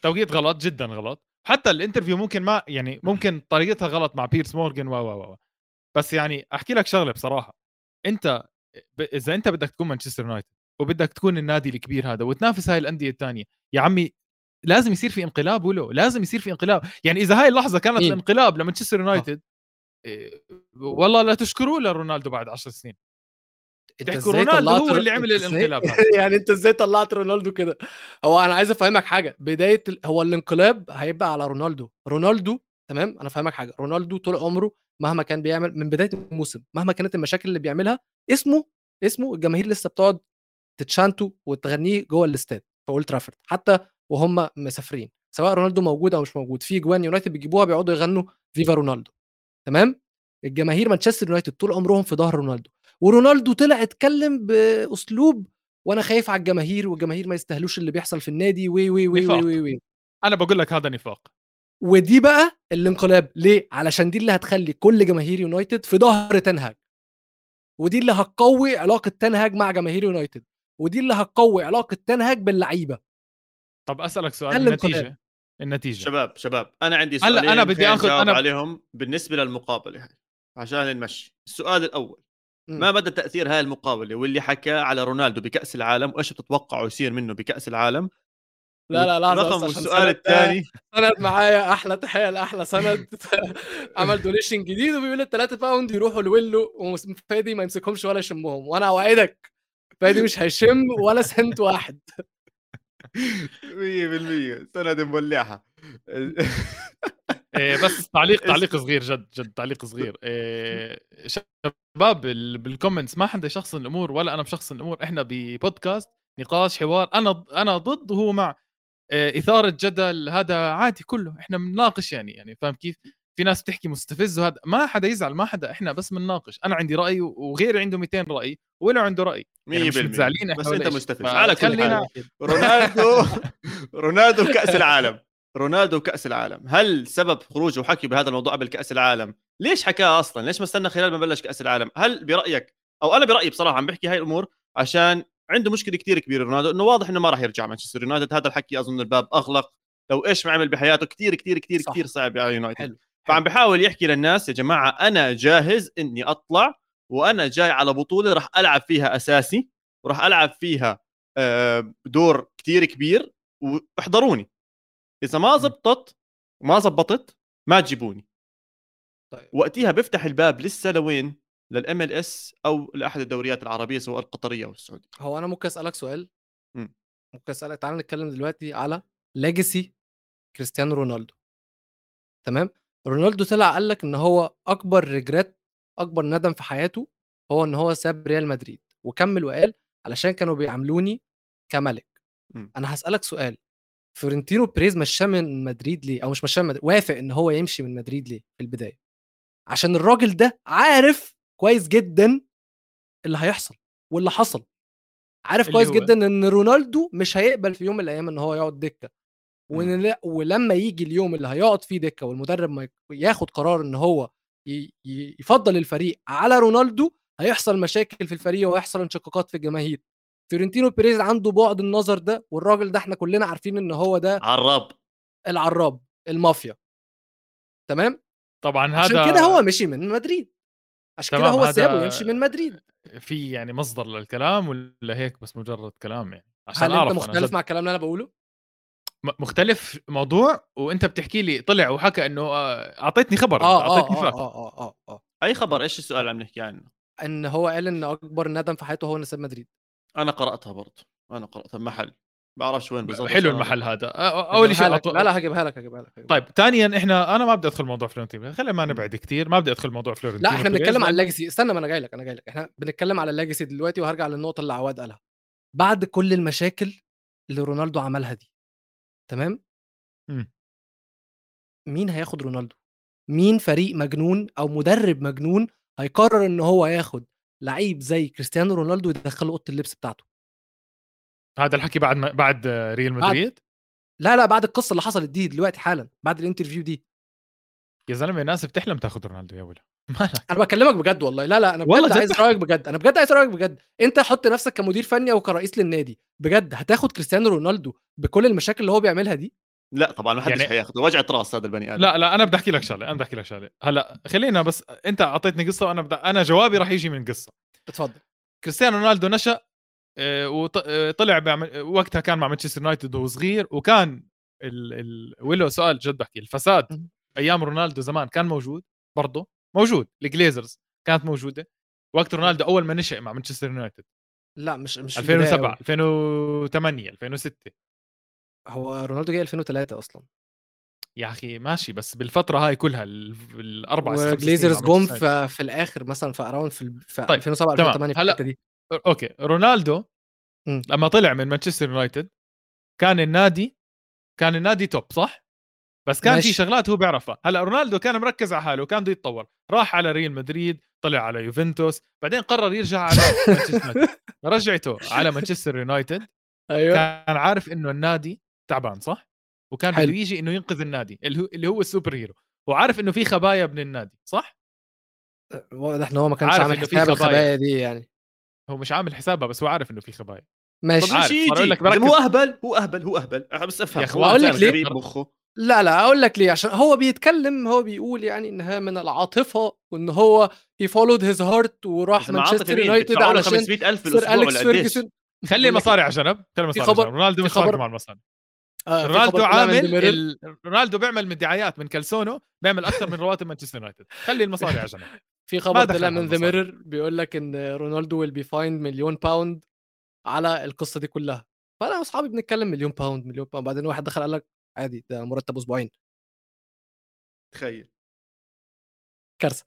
توقيت غلط جدا غلط. حتى ال interview ممكن ما يعني ممكن طريقتها غلط مع بيرس مورجان و و و بس يعني أحكي لك شغلة بصراحة. أنت ب... إذا أنت بدك تكون مانشستر يونايتد وبدك تكون النادي الكبير هذا وتنافس هاي الأندية الثانية يا عمي لازم يصير في انقلاب ولو لازم يصير في انقلاب. يعني إذا هاي اللحظة كانت مين؟ الانقلاب لمانشستر يونايتد إيه، والله لا تشكروا لرونالدو بعد 10 سنين. تحكوا رونالدو هو اللي عمل الانقلاب. يعني أنت إزاي طلعت رونالدو كده؟ هو أنا عايز أفهمك حاجة بداية ال... هو الانقلاب هيبقى على رونالدو. رونالدو تمام؟ أنا فاهمك حاجة. رونالدو طول عمره مهما كان بيعمل من بداية الموسم مهما كانت المشاكل اللي بيعملها اسمه اسمه الجماهير لسه بتقعد تتشانته وتغنيه جوه الاستاد في أولد ترافورد حتى وهم مسافرين سواء رونالدو موجود أو مش موجود. في جوان يونايتد بيجيبوها بيقعدوا يغنوا فيفا رونالدو. تمام؟ الجماهير مانشستر يونايتد طول عمرهم في ظهر رونالدو. ورونالدو طلع اتكلم بأسلوب وأنا خايف على الجماهير والجماهير ما يستاهلوش اللي بيحصل في النادي وي وي وي وي. وي, وي. أنا بقول لك هذا نفاق. ودي بقى الانقلاب. ليه؟ علشان دي اللي هتخلي كل جماهير يونايتد في ظهر تنهاج ودي اللي هتقوي علاقة تنهاج مع جماهير يونايتد. ودي اللي هتقوي علاقة تنهاج باللعيبة. طب أسألك سؤال؟ النتيجه النتيجة. شباب شباب أنا عندي هلا سؤالين أنا بدي خلينا آخذ- نجاوب أنا- عليهم بالنسبة للمقابلة هاي عشان نمشي. السؤال الأول. ما مدى تأثير هاي المقابلة واللي حكى على رونالدو بكأس العالم وإيش بتتوقعوا يصير منه بكأس العالم؟ لا لا لا رقم السؤال الثاني. سند معايا أحلى تحية لأحلى سند. عمل donation جديد وبيقول الثلاثة pound يروحوا لويلو وفادي ما يمسكهمش ولا يشمهم. وأنا أوعدك فادي مش هيشم ولا سنت واحد. 100% سند مولعها إيه بس تعليق تعليق صغير جد جد تعليق صغير. إيه شباب ال- بالكومنتس ما حدا يشخصن الأمور ولا أنا بشخصن الأمور إحنا ببودكاست نقاش حوار أنا أنا ضد وهو مع إيه إثارة جدل هذا عادي كله إحنا بنناقش يعني يعني فاهم كيف؟ في ناس بتحكي مستفز وهذا ما حدا يزعل ما حدا إحنا بس بنناقش. أنا عندي رأي وغيري عنده 200 رأي وله عنده رأي. 100% يعني مش متزعلين إحنا بس ولا أنت. مستفز. على كل حال. رونالدو رونالدو كاس العالم. رونالدو كاس العالم. هل سبب خروجه وحكي بهذا الموضوع قبل كاس العالم؟ ليش حكاه أصلا؟ ليش ما استنى خلال ما بلش كأس العالم؟ هل برأيك أو أنا برأيي بصراحة عم بحكي هاي الأمور عشان عنده مشكلة كثير كبيرة رونالدو إنه واضح إنه ما راح يرجع مانشستر يونايتد. هذا الحكي أظن الباب أغلق. لو إيش ما عمل بحياته كثير كثير كثير. كثير صعب على يونايتد. فعم بحاول يحكي للناس يا جماعة أنا جاهز إني أطلع وأنا جاي على بطوله راح ألعب فيها أساسي وراح ألعب فيها آه، دور كثير كبير واحضروني. إذا ما زبطت وما زبطت ما تجيبوني. طيب. وقتها بيفتح الباب لسه لوين؟ لل MLS أو لأحد الدوريات العربية سواء القطرية أو السعودية. هو أنا ممكن أسألك سؤال؟ مم. ممكن أسألك تعال نتكلم دلوقتي على legacy كريستيانو رونالدو. تمام؟ رونالدو طلع قال لك إن هو أكبر regret أكبر ندم في حياته هو إن هو ساب ريال مدريد. وكمل وقال علشان كانوا بيعاملوني كملك. مم. أنا هسألك سؤال فلورنتينو بيريز مشاه من مدريد ليه؟ أو مش مشاه من مدريد وافق إن هو يمشي من مدريد ليه في البداية؟ عشان الراجل ده عارف كويس جدا اللي هيحصل واللي حصل. عارف كويس هو؟ جدا إن رونالدو مش هيقبل في يوم من الأيام إن هو يقعد دكة. وإن لا- ولما يجي اليوم اللي هيقعد فيه دكة والمدرب ما ياخد قرار إن هو يفضل الفريق على رونالدو هيحصل مشاكل في الفريق وهيحصل انشقاقات في الجماهير. فلورنتينو بيريز عنده بعد النظر ده والراجل ده إحنا كلنا عارفين إن هو ده عراب العراب المافيا. تمام؟ طبعا عشان هذا كده هو مشي من مدريد. عشان كده هو هذا- سابه يمشي من مدريد. في يعني مصدر للكلام ولا هيك بس مجرد كلام يعني؟ عشان هل أعرف انت أنا مختلف جد مع الكلام اللي أنا بقوله؟ مختلف موضوع وانت بتحكي لي طلع وحكى انه آه، اعطيتني خبر أنت آه اعطيتني آه fact آه آه آه آه. أي خبر؟ إيش السؤال اللي عم نحكي عنه؟ إن هو قال إن أكبر ندم في حياته هو انه ساب مدريد. أنا قرأتها برضه أنا قرأتها بمحل بعرفش وين بالضبط حلو المحل هذا. آه، أول شيء. أطو... لا لا هجيبها لك هجيبها لك. طيب ثانيا إحنا أنا ما بدي أدخل موضوع فلورنتينو خلينا ما نبعد كثير ما بدي أدخل موضوع فلورنتينو لا إحنا بنتكلم على ال legacy. استنى ما أنا جاي لك أنا جاي لك. إحنا بنتكلم على ال legacy دلوقتي وهرجع للنقطة اللي عواد قالها. بعد كل المشاكل اللي رونالدو عملها دي تمام؟ مم. مين هياخد رونالدو؟ مين فريق مجنون أو مدرب مجنون هيقرر إن هو ياخد لعيب زي كريستيانو رونالدو يدخله أوضة اللبس بتاعته؟ هذا الحكي بعد ما... بعد ريال مدريد؟ لا لا بعد القصة اللي حصلت دي دلوقتي حالا بعد ال interview دي. يا زلمة ناس بتحلم تاخذ رونالدو يا ولا مالك؟ أنا بكلمك بجد والله. لا لا أنا بجد جد عايز. رأيك بجد. أنا بجد عايز رأيك بجد. أنت حط نفسك كمدير فني أو كرئيس للنادي. بجد هتاخد كريستيانو رونالدو بكل المشاكل اللي هو بيعملها دي؟ لا طبعا ما حدش يعني- حياخذه وجعه راس هذا البني آدم. لا لا أنا بدي أحكي لك شغلة أنا بدي أحكي لك شغلة. هلأ خلينا بس أنت أعطيتني قصة وأنا بدأ أنا جوابي راح يجي من قصة. اتفضل. كريستيانو رونالدو نشأ آه، وطلع بعمل وقتها كان مع مانشستر يونايتد وهو صغير وكان ال... ال... وله سؤال جد بحكي الفساد. أيام رونالدو زمان كان موجود برضه؟ موجود. الجليزرز كانت موجودة. وقت رونالدو أول ما نشأ مع مانشستر يونايتد لا مش مش في البداية 2007 أوي. 2008 2006 هو رونالدو جاي 2003 أصلا. يا أخي ماشي بس بالفترة هاي كلها ال- الأربع مع جم في, في الآخر مثلا في around في, طيب، 2007 تمام. 2008 في هلا- دي. okay. رونالدو مم. لما طلع من مانشستر يونايتد كان النادي كان النادي top صح؟ بس كان ماشي. في شغلات هو بيعرفها. هلا رونالدو كان مركز على حاله كان بده يتطور. راح على ريال مدريد طلع على يوفنتوس بعدين قرر يرجع على رجعته على مانشستر يونايتد. أيوه. كان عارف إنه النادي تعبان صح؟ وكان. بده يجي إنه ينقذ النادي اللي هو اللي هو السوبر هيرو. وعارف إنه في خبايا ابن النادي صح؟ واضح ان هو ما كانش عارف عامل حساب خبايا. الخبايا دي يعني. هو مش عامل حسابها بس هو عارف إنه في خبايا. ماشي. أقول يجي. هو أهبل؟ هو أهبل هو أهبل. بس أفهم. يا هو أقول لك ليه؟ مخه. لا لا أقول لك ليه عشان هو بيتكلم هو بيقول يعني إنها من العاطفة وإن هو هي followed his heart وراح مانشستر؟ يونايتد علشان 500000 Sir بالاسبوع اليكس ولا قديش؟ فيرجسون خلي المصاري على جنب خلي المصاري على رونالدو في مش مع المصاري آه، في رونالدو عامل. ال... رونالدو بيعمل من دعايات من كلسونو بيعمل أكثر من رواتب مانشستر يونايتد خلي المصاري على جنب في خبر طلع من the. Mirror بيقول لك إن رونالدو will be fined مليون باوند على القصة دي كلها فأنا وأصحابي بنتكلم مليون باوند مليون باوند بعدين واحد دخل قال لك عادي ده مرتب أسبوعين تخيل كارثة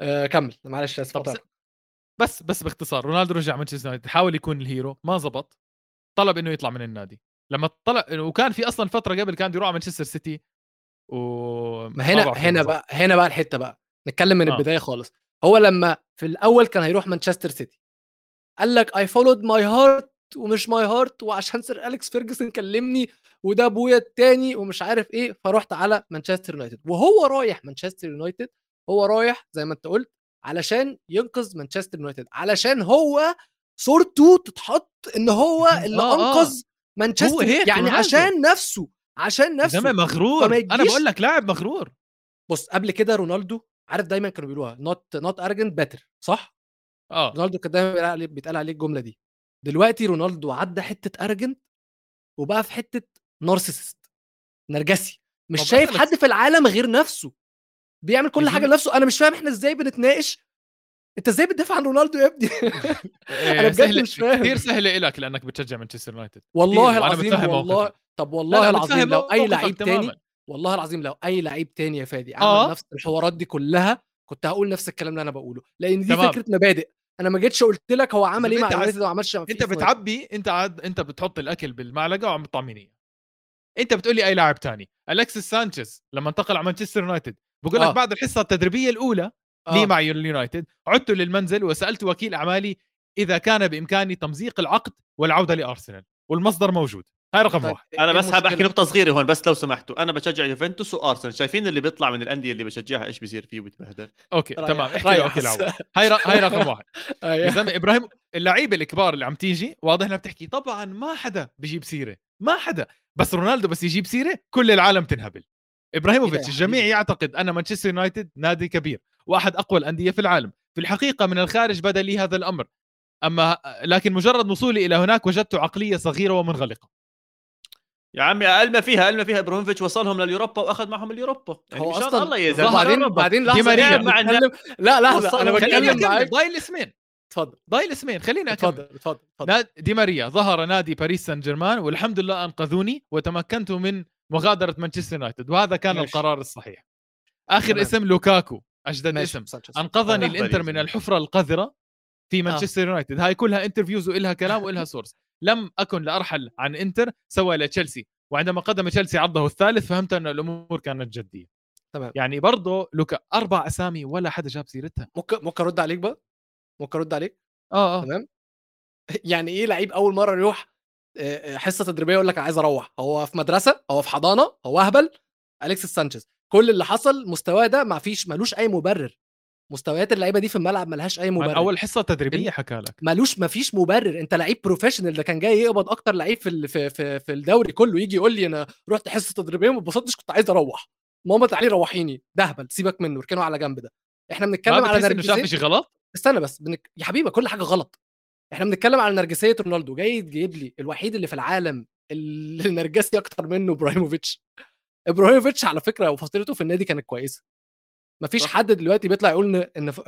آه كمل معلش اسف. بس بس باختصار رونالدو رجع مانشستر يونايتد حاول يكون ال hero ما زبط طلب إنه يطلع من النادي لما طلع وكان في أصلا فترة قبل كان يروح على مانشستر سيتي و ما هنا هنا. بقى هنا بقى الحتة بقى نتكلم من آه. البداية خالص هو لما في الأول كان هيروح مانشستر سيتي قال لك I followed my heart ومش my heart وعشان Sir أليكس فيرجسون كلمني وده أبويا التاني ومش عارف إيه فرحت على مانشستر يونايتد. وهو رايح مانشستر يونايتد هو رايح زي ما أنت قلت علشان ينقذ مانشستر يونايتد علشان هو صورته تتحط إن هو اللي آه، آه. انقذ مانشستر هيك يعني رونالدو. عشان نفسه عشان نفسه. زلمه مغرور أنا بقول لك لاعب مغرور. بص قبل كده رونالدو عارف دايما كانوا بيقولوها not not arrogant but صح؟ آه. رونالدو كان دايما بيتقال عليه الجملة دي. دلوقتي رونالدو عدى حتة ارجنت وبقى في حتة نارسيسست نرجسي مش شايف حد في العالم غير نفسه بيعمل كل حاجة لنفسه أنا مش فاهم إحنا إزاي بنتناقش أنت إزاي بتدافع عن رونالدو يا ابني إيه، أنا بجد مش فاهم. كثير سهله لك لأنك بتشجع مانشستر يونايتد والله العظيم والله موقفك. طب والله لا، العظيم لو أي لعيب تاني. والله العظيم لو أي لعيب تاني يا فادي عمل آه. نفس الحوارات دي كلها كنت هقول نفس الكلام اللي أنا بقوله لأن دي تمام. فكرة مبادئ أنا ما جيتش قلت لك هو عمل إيه مع أنت عايز- يونايتد وما عملش أنت بتعبي أنت عاد أنت بتحط الأكل بالمعلقة وعم بتطعميني. أنت بتقول لي أي لاعب تاني. الكسيس سانشيز لما انتقل على مانشستر يونايتد. بقول لك آه. بعد الحصة التدريبية الأولى آه. لي مع اليونايتد عدت للمنزل وسألت وكيل أعمالي إذا كان بإمكاني تمزيق العقد والعودة لأرسنال والمصدر موجود. هاي رقم طيب، واحد. أنا إيه بس حاب أحكي؟ نقطة صغيرة هون بس لو سمحتوا. أنا بشجع يوفنتوس وأرسنال. شايفين اللي بيطلع من الأندية اللي بشجعها إيش بيصير فيه وبيتبهدل okay ريح- تمام. احكي. اعمال هاي هاي رقم واحد. يا أيوه. زلمه إبراهيم اللعيبة الكبار اللي عم تيجي واضح إنها بتحكي طبعا ما حدا بيجيب سيرة. ما حدا. بس رونالدو بس يجيب سيرة كل العالم تنهبل. إبراهيموفيتش الجميع حبيبي. يعتقد أن مانشستر يونايتد نادي كبير واحد أقوى الأندية في العالم. في الحقيقة من الخارج بدا لي هذا الأمر. أما لكن مجرد وصولي إلى هناك وجدت عقلية صغيرة ومنغلقة. يا عمي أقل ما فيها أقل ما فيها. إبراهيموفيتش وصلهم لليوروبا واخد معهم اليوروبا يعني هو مشان أصلاً الله يا زلمه بعدين. بعدين دي لحظة مع لا لحظة أنا بتكلم معاك. ضايل اسمين اتفضل. ضايل اسمين خليني اكمل اتفضل اتفضل اتفضل. ناد- دي ماريا. ظهر نادي باريس سان جيرمان والحمد لله أنقذوني وتمكنت من مغادرة مانشستر يونايتد وهذا كان ماشي. القرار الصحيح. آخر تمام. اسم لوكاكو. أجدد ماشي. اسم. سانشيز. أنقذني آه. الإنتر من الحفرة القذرة في مانشستر يونايتد. هاي كلها interviews وإلها كلام وإلها source لم أكن لارحل عن إنتر سوى لتشيلسي وعندما قدم تشيلسي عرضه الثالث فهمت أن الأمور كانت جدية. تمام. يعني برضه لوكا أربع أسامي ولا حدا جاب سيرتها. ممكن ممكن ارد عليك بقى؟ ممكن ارد عليك؟ آه آه. تمام. يعني إيه لعيب أول مرة يروح آه، آه، حصة تدريبية يقول لك عايز أروح هو في مدرسة هو في حضانة هو أهبل أليكسيس سانشيز. كل اللي حصل مستواه ده ما فيش ملوش أي مبرر. مستويات اللعيبة دي في الملعب ملهاش أي مبرر. أول حصة تدريبية حكى لك. ملوش مفيش مبرر. أنت لعيب professional ده كان جاي يقبض أكتر لعيب في في في, في الدوري كله يجي يقول لي أنا رحت حصة تدريبية ما اتبسطتش كنت عايز أروح. ماما تعالي روحيني. ده هبل سيبك منه اركنه على جنب ده. إحنا بنتكلم على نرجسية غلط؟ استنى بس بنك... يا حبيبي كل حاجة غلط. إحنا بنتكلم على نرجسية رونالدو جاي تجيب لي الوحيد اللي في العالم اللي نرجسي أكتر منه إبراهيموفيتش. إبراهيموفيتش على فكرة وفترته في النادي كانت كويسة. مفيش. حد دلوقتي بيطلع يقول ان إن ف-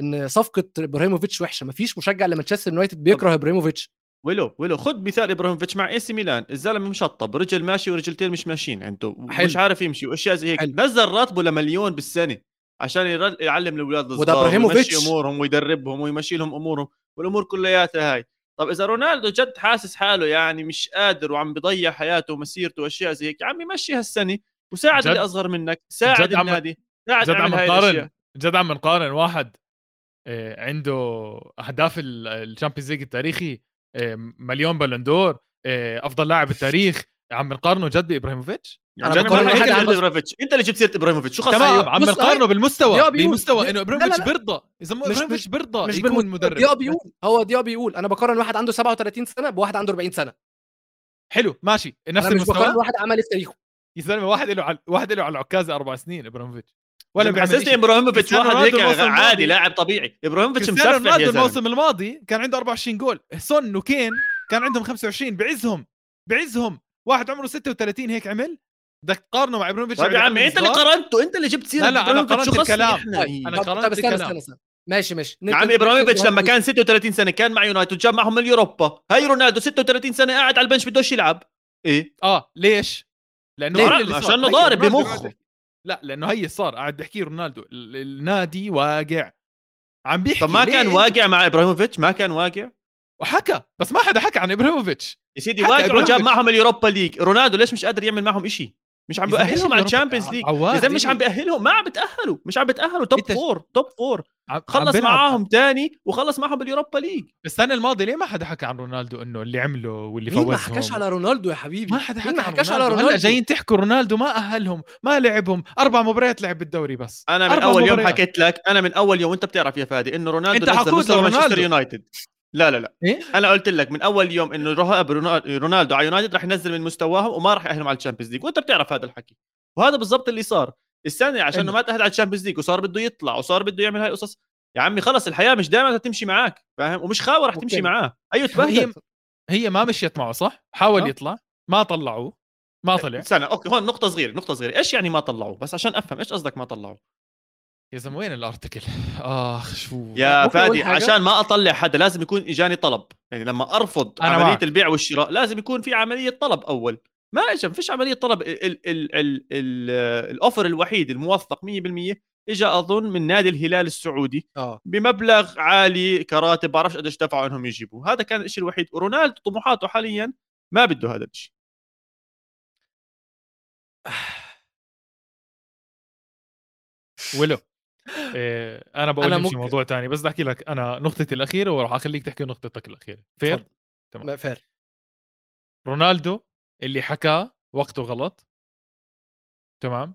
إن صفقة إبراهيموفيتش وحشة مفيش مشجع لمانشستر يونايتد بيكره إبراهيموفيتش ولو ولو خد مثال إبراهيموفيتش مع إي سي ميلان الزلمة مشطب رجل ماشي ورجلتين مش ماشيين عنده حلو. مش عارف يمشي واشياء زي هيك حلو. نزل راتبه لمليون بالسنة عشان يعلم الأولاد الصغار إبراهيموفيتش. ويمشي أمورهم ويدربهم ويمشي لهم أمورهم والأمور كلياتها هاي طب إذا رونالدو جد حاسس حاله يعني مش قادر وعم بضيع حياته ومسيرته وأشياء زي هيك يا عمي مشي هالسنة وساعد اللي أصغر منك ساعد عم- النادي جد عم نقارن جد عم نقارن واحد آه، عنده أهداف ال Champions League التاريخي آه، مليون Ballon d'Or آه، أفضل لاعب بالتاريخ عم نقارنه جد بإبراهيموفيتش؟ يعني جد بقارن هيك عنده- ابراهيموفيتش أنت اللي جبت سيرة إبراهيموفيتش. شو خلص تمام. عم نقارنه بالمستوى بمستوى إنه إبراهيموفيتش. بيرضى اذا ما إبراهيموفيتش بيرضى مش يكون. مدرب. دياب بيقول هو دياب بيقول أنا بقارن واحد عنده 37 سنة بواحد عنده 40 سنة. حلو ماشي نفس أنا مش بقارن المستوى واحد عمل في تاريخه. يا زلمه واحد له على واحد له على العكازه أربع سنين إبراهيموفيتش. ولا ولا بيعمل حسسني شيء إبراهيموفيتش واحد هيك عادي لاعب طبيعي. إبراهيموفيتش مسفح يا الموسم الماضي كان عنده 24 جول. سون وكين كان عندهم 25 بعزهم. بعزهم. واحد عمره 36 هيك عمل. بدك تقارنه مع إبراهيموفيتش طيب يا عم عمي أنت اللي؟ قارنته. أنت اللي جبت سيرة لا، لا، إبراهيموفيتش. قارنت الكلام. أنا طب, قارنت الكلام. ماشي ماشي. يا عمي إبراهيموفيتش لما كان 36 سنة كان مع يونايتد جاب معهم اليوروبا هاي رونالدو 36 سنة قاعد على البنش بدوش يلعب. إيه. آه ليش؟ لأنه هي ضارب رونالدو بمخه. لا لأنه هي صار قاعد بحكي رونالدو ال- النادي واقع. عم بيحكي طب ما كان واقع مع إبراهيموفيتش؟ ما كان واقع؟ وحكى بس ما حدا حكى عن إبراهيموفيتش. يا سيدي واقع وجاب. معهم اليوروبا ليج. رونالدو ليش مش قادر يعمل معهم إشي؟ مش عم بيأهلهم على؟ الشامبيونز ليج زلمه مش إيه؟ عم بيأهلهم ما عم بتأهلوا مش عم بتأهلوا توب فور توب فور خلص. معاهم تاني وخلص معهم باليوروبا ليج السنة الماضيه ليه ما حدا حكى عن رونالدو إنه اللي عمله واللي مين ما فوزهم حكاش على رونالدو يا حبيبي ما حدا حكى ما حكاش على رونالدو. هلأ جايين تحكوا رونالدو ما أهلهم ما لعبهم أربع مباريات لعب بالدوري بس أنا من أول يوم مباريات. حكيت لك أنا من أول يوم وأنت بتعرف يا فادي إنه رونالدو ح يقود مستوى مانشستر. يونايتد لا لا لا. إيه؟ أنا قلت لك من أول يوم إنه رهاب رونال- رونالدو على يونايتد راح ينزل من مستواهم وما راح يأهلهم على الشامبيونز ليج. وأنت بتعرف هذا الحكي. وهذا بالضبط اللي صار. السنة عشان حلو. ما تأهل على الشامبيونز ليج وصار بده يطلع وصار بده يعمل هاي القصص يا عمي خلص الحياة مش دائما تمشي معك فاهم؟ ومش خاوه رح تمشي. معاه. أيوه هي تبهدل هي ما مشيت معه صح؟ حاول آه. يطلع ما طلعوه ما طلع. استنى okay هون نقطة صغيرة نقطة صغيرة. إيش يعني ما طلعوه؟ بس عشان أفهم إيش قصدك ما طلعوه؟ يا زلمه وين الارتكل آخ شو. يا فادي؟ عشان ما أطلع حدا لازم يكون إجاني طلب. يعني لما أرفض أنا عملية معك. البيع والشراء لازم يكون في عملية طلب أول. ما اجى ما فيش عملية طلب. ال ال ال ال ال الاوفر الوحيد الموثق 100% اجى أظن من نادي الهلال السعودي آه. بمبلغ عالي كراتب بعرفش قديش دفعوا انهم يجيبوه هذا كان الشيء الوحيد. ورونالدو طموحاته حاليا ما بده هذا الشيء ولو إيه أنا بقول أنا ممكن- موضوع تاني بس بدي أحكي لك أنا نقطتي الأخيرة وراح أخليك تحكي نقطتك الأخيرة. fair. ما fair. رونالدو اللي حكاه وقته غلط. تمام.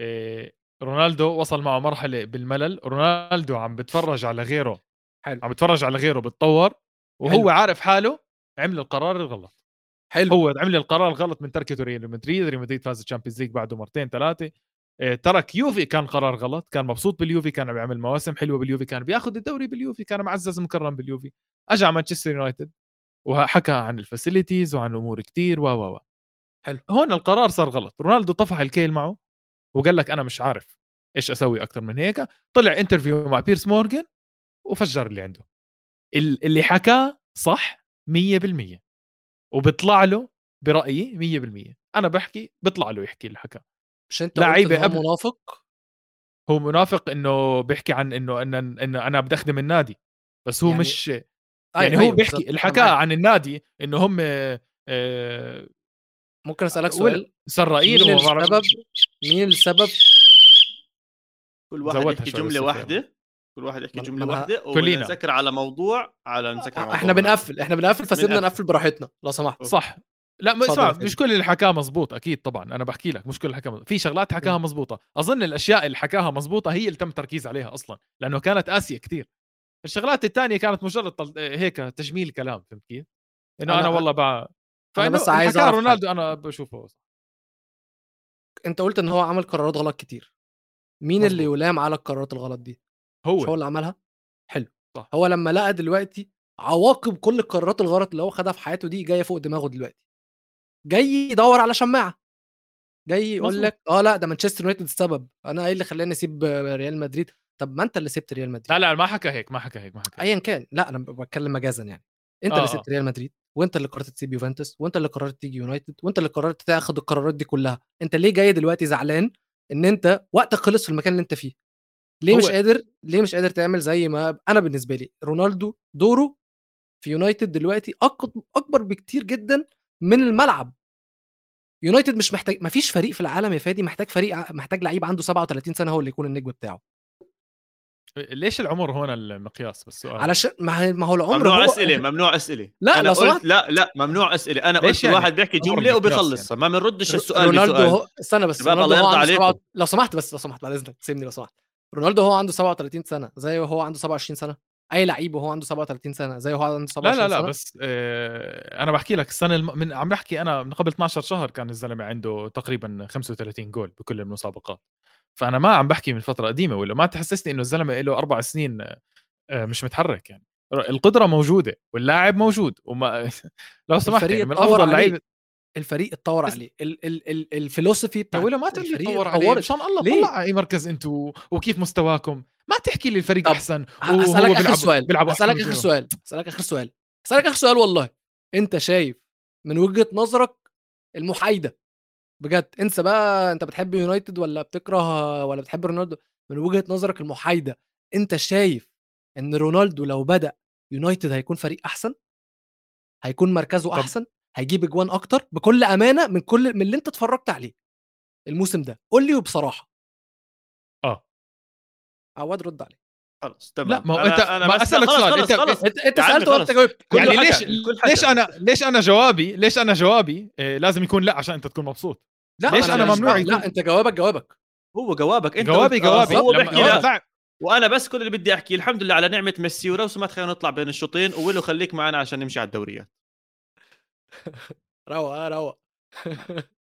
إيه رونالدو وصل معه مرحلة بالملل. رونالدو عم بتفرج على غيره حلو. عم بتفرج على غيره بتطور وهو حلو. عارف حاله عمل القرار الغلط. حلو. هو عمل القرار الغلط من تركته ريال مدريد. ريال مدريد فاز الشامبيونز ليج بعده مرتين ثلاثة. ترك يوفي كان قرار غلط كان مبسوط باليوفي كان عم بيعمل مواسم حلوة باليوفي كان بياخذ الدوري باليوفي كان معزز مكرم باليوفي. اجى على مانشستر يونايتد وحكى عن ال facilities وعن امور كتير و و و. حلو. هون القرار صار غلط. رونالدو طفح الكيل معه وقال لك أنا مش عارف إيش أسوي أكثر من هيك. طلع interview مع بيرس مورجان وفجر اللي عنده. ال- اللي حكاه صح 100% وبيطلع له برأيي 100% أنا بحكي بيطلع له يحكي اللي حكاه. مش انت لعيبة لعيبه قبل- منافق هو منافق إنه بيحكي عن إنه انه, إنه أنا بدي اخدم النادي بس هو يعني- مش أيوة، يعني هو أيوة، بيحكي حكاه معاك. عن النادي إنه هم آه، ممكن أسألك ولا- سؤال سراقين مين السبب مين السبب كل واحد يحكي جملة واحدة كل واحد يحكي جملة واحدة كلنا. ونسكر على موضوع على نسكر على موضوع إحنا واحد. بنقفل إحنا بنقفل فسيبنا. نقفل براحتنا لو سمحت صح لا ما اتفضل اسمع. مش كل اللي حكاه مزبوط أكيد طبعا أنا بحكي لك مش كل اللي حكاه مزبوط. في شغلات حكاها مزبوطة أظن الأشياء اللي حكاها مزبوطة هي اللي تم التركيز عليها أصلا لأنه كانت قاسية كثير الشغلات الثانية كانت مجرد طل... هيك تجميل كلام فهمت كيف؟ إنه أنا, أنا- والله بقى أنا بس عايز أعرف رونالدو أنا بشوفه. أنت قلت إن هو عمل قرارات غلط كتير مين مظبوط. اللي يلام على القرارات الغلط دي مش هو هو اللي عملها حلو صح. هو لما لقى دلوقتي عواقب كل القرارات الغلط اللي هو خدها في حياته دي جاية فوق دماغه دلوقتي جاي يدور على شماعة. جاي يقول. لك آه لأ ده مانشستر يونايتد السبب. أنا إيه اللي خلاني أسيب ريال مدريد طب ما أنت اللي سبت ريال مدريد لا لا ما حكى هيك ما حكى هيك ما حكى. ايا كان. لأ أنا بتكلم مجازا يعني. أنت آه، اللي آه. سبت ريال مدريد وأنت اللي قررت تسيب يوفنتوس وأنت اللي قررت تيجي يونايتد وأنت اللي قررت تاخد القرارات دي كلها. أنت ليه جاي دلوقتي زعلان إن أنت وقتك خلص في المكان اللي أنت فيه؟ ليه مش قادر ليه مش قادر تعمل زي ما أنا بالنسبة لي؟ رونالدو دوره في يونايتد دلوقتي أكبر بكتير جدا من الملعب. يونايتد مش محتاج ما فيش فريق في العالم يا فادي محتاج فريق محتاج لعيب عنده 37 سنة هو اللي يكون النجم بتاعه. ليش العمر هون المقياس؟ بس سؤال. علشان ما هو العمر ممنوع هو أسئلة ممنوع أسئلة. لا، أنا لو قلت سمحت. لا لا ممنوع أسئلة. أنا قلت يعني؟ واحد بيحكي جملة وبيخلصها ما بنردش السؤال رونالدو هو استنى بس رونالدو هو عنده. سبعة... لو سمحت بس لو سمحت بعد اذنك سيبني لو سمحت. رونالدو هو عنده 37 سنة زي هو عنده 27 سنة. أي لعيب وهو عنده 37 سنة زي هو عنده لا 27 لا لا سنة؟ بس آه أنا بحكي لك السنة الم... من عم بحكي أنا من قبل 12 شهر كان الزلمة عنده تقريبا 35 جول بكل المسابقات. فأنا ما عم بحكي من فترة قديمة ولا ما تحسسني إنه الزلمة له أربع سنين آه مش متحرك يعني. القدرة موجودة واللاعب موجود وما لو سمحت يعني من اتطور أفضل. لعيبه الفريق اتطور عليه. ال... ال... ال... الفيلوسفي بتاع ولا ما تقول لي الفريق تطور عليه. مشان الله؟ طلع أي مركز أنتوا؟ وكيف مستواكم؟ ما تحكي لي الفريق طب أحسن هسألك آخر سؤال من آخر. سؤال هسألك آخر سؤال هسألك آخر سؤال والله. أنت شايف من وجهة نظرك المحايدة؟ بجد انسى بقى أنت بتحب يونايتد ولا بتكره ولا بتحب رونالدو؟ من وجهة نظرك المحايدة أنت شايف إن رونالدو لو بدأ يونايتد هيكون فريق أحسن؟ هيكون مركزه طب- أحسن؟ هيجيب اجوان أكتر؟ بكل أمانة من كل من اللي أنت اتفرجت عليه الموسم ده. قول لي وبصراحه عواد رد عليه. خلاص تمام. لا ما هو أنا- أنت أنا ما بس- أسألك خلص- سؤال خلص- أنت خلص. انت أنت يا عمي سالت وانت خلص. جاوبت يعني ليش. ليش أنا ليش أنا جوابي ليش أنا جوابي إيه لازم يكون لا عشان أنت تكون مبسوط؟ لا ليش أنا مش- ممنوع يكون- لا أنت جوابك جوابك. هو جوابك أنت جوابي آه، جوابي هو بيحكي لا طلع وأنا بس كل اللي بدي أحكي الحمد لله على نعمة ميسي ولو سمحت خلينا نطلع بين الشوطين وولو خليك معنا عشان نمشي على الدوريات. روق آه،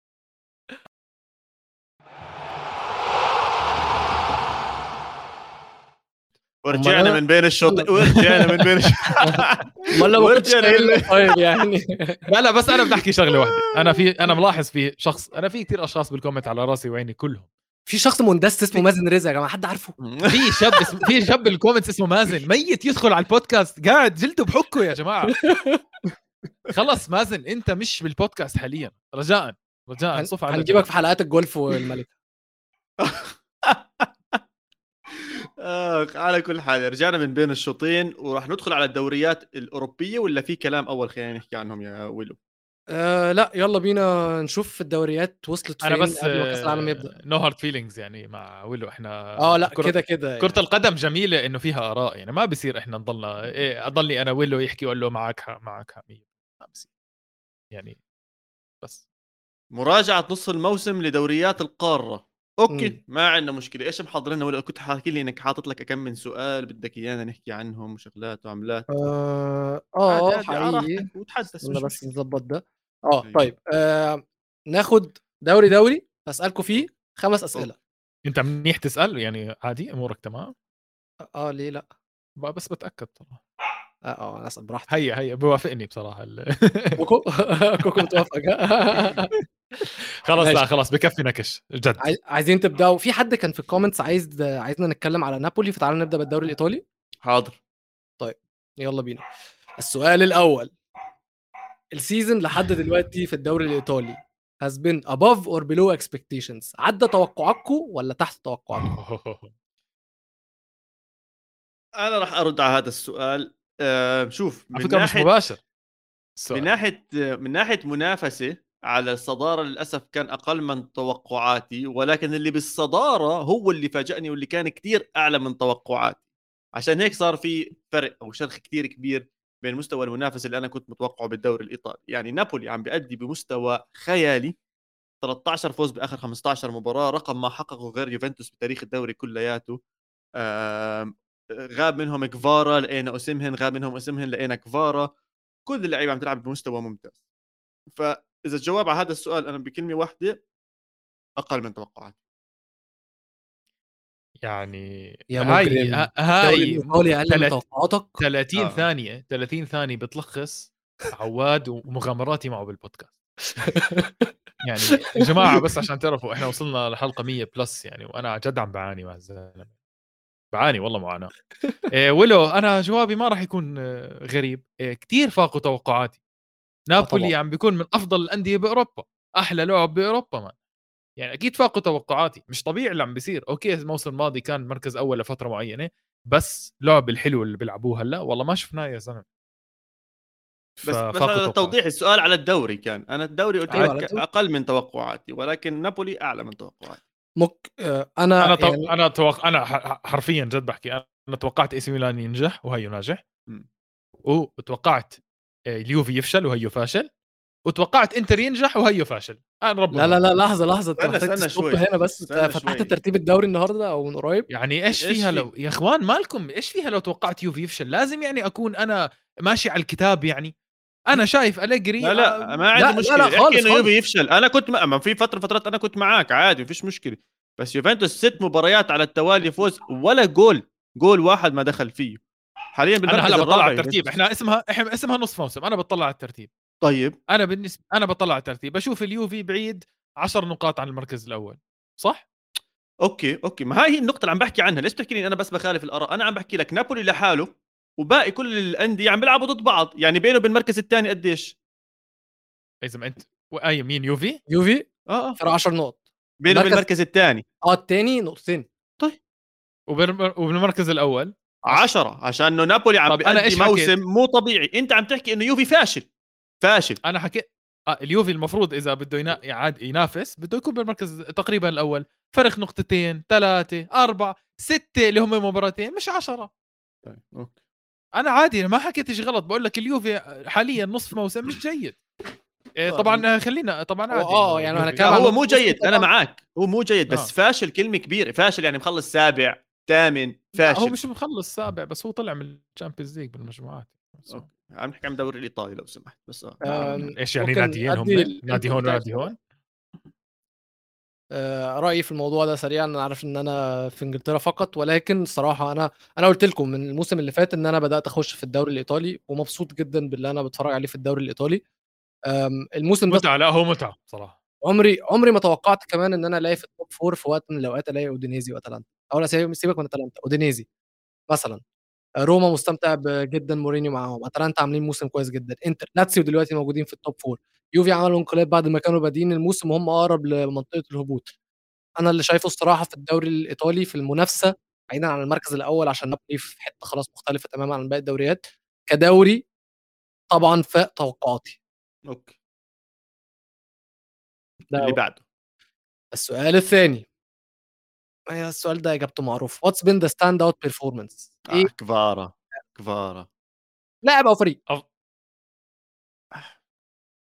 ورجعنا من بين الشوطين ورجعنا من بين كنتش ورجعنا طيب يعني. لا لا بس أنا بدي أحكي شغلة واحدة. أنا في أنا ملاحظ في شخص أنا في كثير أشخاص بالكومنت على رأسي وعيني كلهم. في شخص مندس اسمه مازن رزق يا جماعة حد عارفه؟ في شاب اسم في شاب بالكومنتس اسمه مازن. ميت يدخل على البودكاست. قاعد جلده بحكه يا جماعة. خلص مازن أنت مش بالبودكاست حاليا. رجاء. رجاء صف على هنجيبك في حلقات الجولف والملك. آه على كل حال رجعنا من بين الشوطين وراح ندخل على الدوريات الأوروبية ولا في كلام أول خلينا نحكي عنهم يا ويلو؟ آه لا يلا بينا نشوف الدوريات وصلت أنا فين بس قبل ما كأس العالم يبدأ. نو هارد فيلينجز يعني مع ويلو إحنا آه لا كده كده كرة القدم جميلة إنه فيها آراء يعني ما بصير إحنا نضلنا إيه أضلني أنا ويلو يحكي أقول له معك حق معك حق مية. ما بصير. يعني بس. مراجعة نص الموسم لدوريات القارة. okay. مم. ما عندنا مشكلة. إيش محضر لنا ولا كنت حاكي لي إنك حاطط لك كم من سؤال بدك ايانا نحكي عنهم وشغلات وعملات. آه عادي، آه حقيقي. وتحدث مش بس. نظبط ده. آه. طيب آه ناخد دوري دوري هسألكم فيه خمس أسئلة. أنت منيح تسأل؟ يعني عادي أمورك تمام؟ آه ليه لأ؟ بس بتأكد طبعا. آه آه أنا اسال براحتي هيا هيا بوافقني بصراحة ال- كوكو كوكو متوافق. خلاص لا. خلاص بكفي نكش جد. عايز- عايزين تبدأوا. في حد كان في ال comments عايز عايزنا نتكلم على نابولي فتعالوا نبدأ بالدوري الإيطالي؟ حاضر. يلا بينا. السؤال الأول. السيزون لحد دلوقتي في الدوري الإيطالي has been above or below expectations. عدى توقعاتكم ولا تحت توقعاتكم أنا راح أرد على هذا السؤال. آه شوف من فكرة مش مباشر. من السؤال. ناحية من ناحية منافسة على الصدارة للأسف كان أقل من توقعاتي ولكن اللي بالصدارة هو اللي فاجأني واللي كان كتير أعلى من توقعاتي. عشان هيك صار في فرق أو شرخ كتير كبير بين مستوى المنافس اللي أنا كنت متوقعه بالدوري الإيطالي. يعني نابولي عم بيأدي بمستوى خيالي 13 فوز بآخر 15 مباراة رقم ما حققه غير يوفنتوس بتاريخ الدوري كلياته. غاب منهم كفارا لقينا اوسمهن غاب منهم اوسمهن لقينا كفارا. كل اللعيبة عم تلعب بمستوى ممتاز. فإذا الجواب على هذا السؤال أنا بكلمة واحدة أقل من توقعاتي. يعني يا هاي هاي الايطالي أقل من توقعاتك؟ 30 آه. ثانية 30 ثانية بتلخص عواد ومغامراتي معه بالبودكاست. يعني يا جماعة بس عشان تعرفوا إحنا وصلنا لحلقة 100 plus يعني وأنا جد عم بعاني مع الزلمة. بعاني والله معاناة. إيه ولو أنا جوابي ما راح يكون آه، غريب. إيه كثير فاقوا توقعاتي. نابولي طبعاً. عم بيكون من أفضل الأندية بأوروبا. أحلى لعب بأوروبا man. يعني أكيد فاقوا توقعاتي. مش طبيعي اللي عم بيصير. okay الموسم الماضي كان مركز أول لفترة معينة بس لعب الحلو اللي بيلعبوه هلأ والله ما شفناه يا زلمة. بس بس هذا. توضيح السؤال على الدوري كان. أنا الدوري قلت أيوة، على لك. أقل من توقعاتي ولكن نابولي أعلى من توقعاتي. مك آه، أنا أنا. يعني أنا توق... أنا ح- حرفيا جد بحكي أنا توقعت اي سي ميلان ينجح وهيو ناجح. وتوقعت آه، اليوفي يفشل وهيو فاشل وتوقعت إنتر ينجح وهيو فاشل أنا رب لا لا لا لحظة لحظة أنت استنى- شوي. هنا بس فتحت. ترتيب الدوري النهارده أو من قريب يعني إيش إيش فيها في؟ لو يا إخوان مالكم إيش فيها لو توقعت يوفي يفشل لازم يعني أكون أنا ماشي على الكتاب يعني أنا شايف أليجري لا لا آه، ما لا، عندي لا، مشكلة. لا، احكي خالص، انه يوفي. يفشل. أنا كنت ما في فترة فترات أنا كنت معك عادي ما فيش مشكلة. بس يوفنتوس ست مباريات على التوالي فوز ولا جول جول واحد ما دخل فيه. حاليا بالمركز أنا هلا بطلع على الترتيب. إحنا اسمها إحنا اسمها نصف موسم. أنا بطلع على الترتيب. طيب. أنا بالنسبة أنا بطلع على الترتيب. بشوف اليوفي بعيد 10 نقاط عن المركز الأول. صح؟ okay okay. ما هاي هي النقطة اللي عم بحكي عنها. ليش بتحكي لي أنا بس بخالف الآراء؟ أنا عم بحكي لك نابولي لحاله. وباقي كل الأندية عم بيلعبوا ضد بعض. يعني بينه وبين المركز الثاني قديش؟ إذا ما انت اي مين يوفي؟ يوفي؟ آه آه. فرق 10 نقط. بينه وبين مركز- المركز الثاني. آه الثاني نقطتين. وبالم- وبالمركز الأول؟ عشرة عشان إنه نابولي عم بيأدي؟ موسم مو طبيعي. أنت عم تحكي إنه يوفي فاشل. فاشل. أنا حكيت آه اليوفي المفروض إذا بده ينا... يعاد ينافس بده يكون بالمركز تقريبا الأول. فرق نقطتين ثلاثة أربعة ستة اللي هم مباراتين مش عشرة. طيب okay. أنا عادي أنا ما حكيت شيء غلط بقول لك اليوفي حاليا نصف موسم مش جيد. إيه، طيب. طبعا خلينا طبعا عادي. آه، يعني أنا كان- هو مو جيد أنا. معك هو مو جيد بس آه. فاشل كلمة كبيرة. فاشل يعني مخلص سابع ثامن فاشل هو مش مخلص سابع بس هو طلع من الشامبيونز ليج بالمجموعات. عم نحكي عن الدوري الإيطالي لو سمحت بس آه. آم، إيش يعني ناديين هم؟ نادي هون ونادي هون آه، رأيي في الموضوع ده سريعا أنا عارف إن أنا في إنجلترا فقط ولكن الصراحة أنا أنا قلت لكم من الموسم اللي فات إن أنا بدأت أخش في الدوري الإيطالي ومبسوط جدا باللي أنا بتفرج عليه في الدوري الإيطالي. الموسم ده متعة لا هو متعة صراحة عمري عمري ما توقعت كمان إن أنا ألاقي في ال top four في وقت من الأوقات ألاقي أودينيزي وأتلانتا. أو سيبك من أتلانتا أودينيزي مثلا. روما مستمتع جدا مورينيو معاهم أتلانتا عاملين موسم كويس جدا إنتر لاتسيو دلوقتي موجودين في ال top four يوفي عملوا انقلاب بعد ما كانوا بادئين الموسم وهم أقرب لمنطقة الهبوط. أنا اللي شايفه الصراحة في الدوري الإيطالي في المنافسة بعيدا عن المركز الأول عشان نابولي في حتة خلاص مختلفة تماما عن باقي الدوريات كدوري طبعا فاق توقعاتي. okay. ده اللي بعده. السؤال الثاني. السؤال ده إجابته معروف what's been the standout performance إيه؟ آه كفارا كفارا لاعب أو فريق.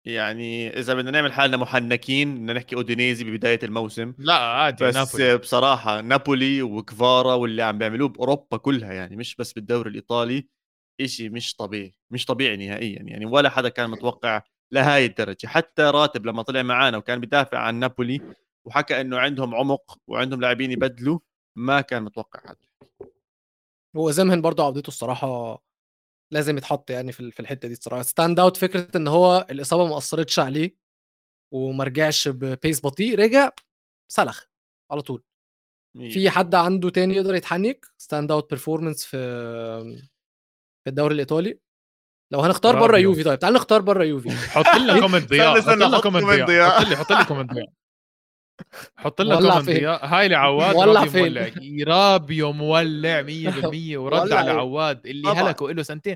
يعني إذا بدنا نعمل حالنا محنكين بدنا نحكي أودينيزي ببداية الموسم. لا عادي بس نابولي. بصراحة نابولي وكفارا واللي عم بيعملوه بأوروبا كلها يعني مش بس بالدوري الإيطالي إشي مش طبيعي مش طبيعي نهائيا يعني ولا حدا كان متوقع لهاي الدرجة. حتى راتب لما طلع معانا وكان بيدافع عن نابولي وحكى إنه عندهم عمق وعندهم لاعبين يبدلوا ما كان متوقع هذا هو أوسيمهن برضه عودته الصراحة لازم يتحط يعني في ال- في الحتة دي الصراحة. standout فكرة إن هو الإصابة ما أثرتش عليه وما رجعش ب pace بطيء رجع سلخ على طول. في حد عنده تاني يقدر يتحنك standout performance في في الدوري الإيطالي. لو هنختار بره. يوفي طيب تعال نختار بره يوفي. حط لنا comment ضياء حط لنا comment ضياء ضياء. حط لي حط لي comment ضياء حط لنا comment هاي لعواد مولع رابيو فين؟ مولع. رابيو مولع 100% ورد على؟ عواد اللي طبعاً. هلكوا له سنتين.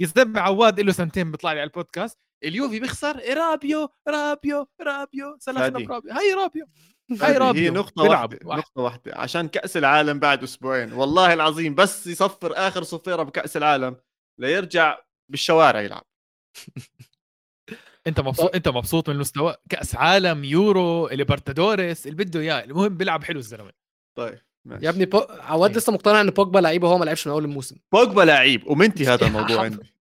يسمع عواد له سنتين بيطلع لي على البودكاست. اليوفي بيخسر. رابيو رابيو رابيو. فادي. برابيو. هاي رابيو. هاي رابيو هي نقطة واحدة واحد. نقطة واحدة. عشان كأس العالم بعد أسبوعين. والله العظيم بس يصفر آخر صفيرة بكأس العالم ليرجع بالشوارع يلعب. انت مبسوط انت مبسوط من المستوى؟ كأس عالم يورو ليبرتادوريس اللي بده اياه المهم بيلعب حلو الزلمة. طيب ماشي. يا ابني بو... عواد إيه. لسه مقتنع إن بوجبا لعيب وهو ما لعبش من أول الموسم. بوجبا لعيب. ومنتي هذا الموضوع. عندي.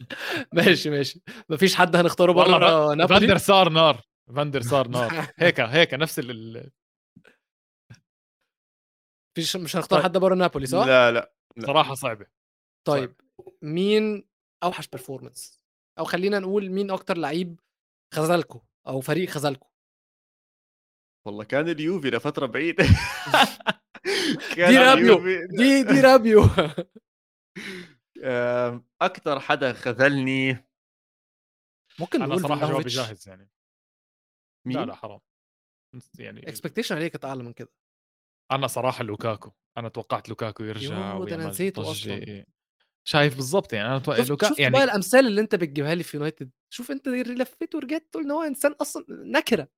ماشي ماشي. مفيش حد هنختاره بره wonder نابولي؟ صار نار. wonder صار نار. هيك هيك نفس ال مفيش مش هنختار طيب. حد بره نابولي صح؟ لا لا لا. صراحة صعبة. طيب مين أوحش performance أو خلينا نقول مين أكتر لعيب خذلكوا أو فريق خذلكوا؟ والله كان اليوفي لفتره بعيدة. كان دي رابيو. دي دي رابيو. آم، أكثر حدا خذلني ممكن أنا نقول صراحة جوابي. جاهز يعني. مين؟ لا لا حرام يعني expectation عليه كانت اعلى من كده. أنا صراحة لوكاكو. أنا توقعت لوكاكو يرجع ده أنا ويعمل نسيته ضجة. شايف بالضبط يعني أنا أتوقع لوكا شفت يعني بقى الأمثال اللي أنت بتجيبها لي في يونايتد شوف أنت لفيت ورجعت تقول إن هو إنسان أصلا نكرة.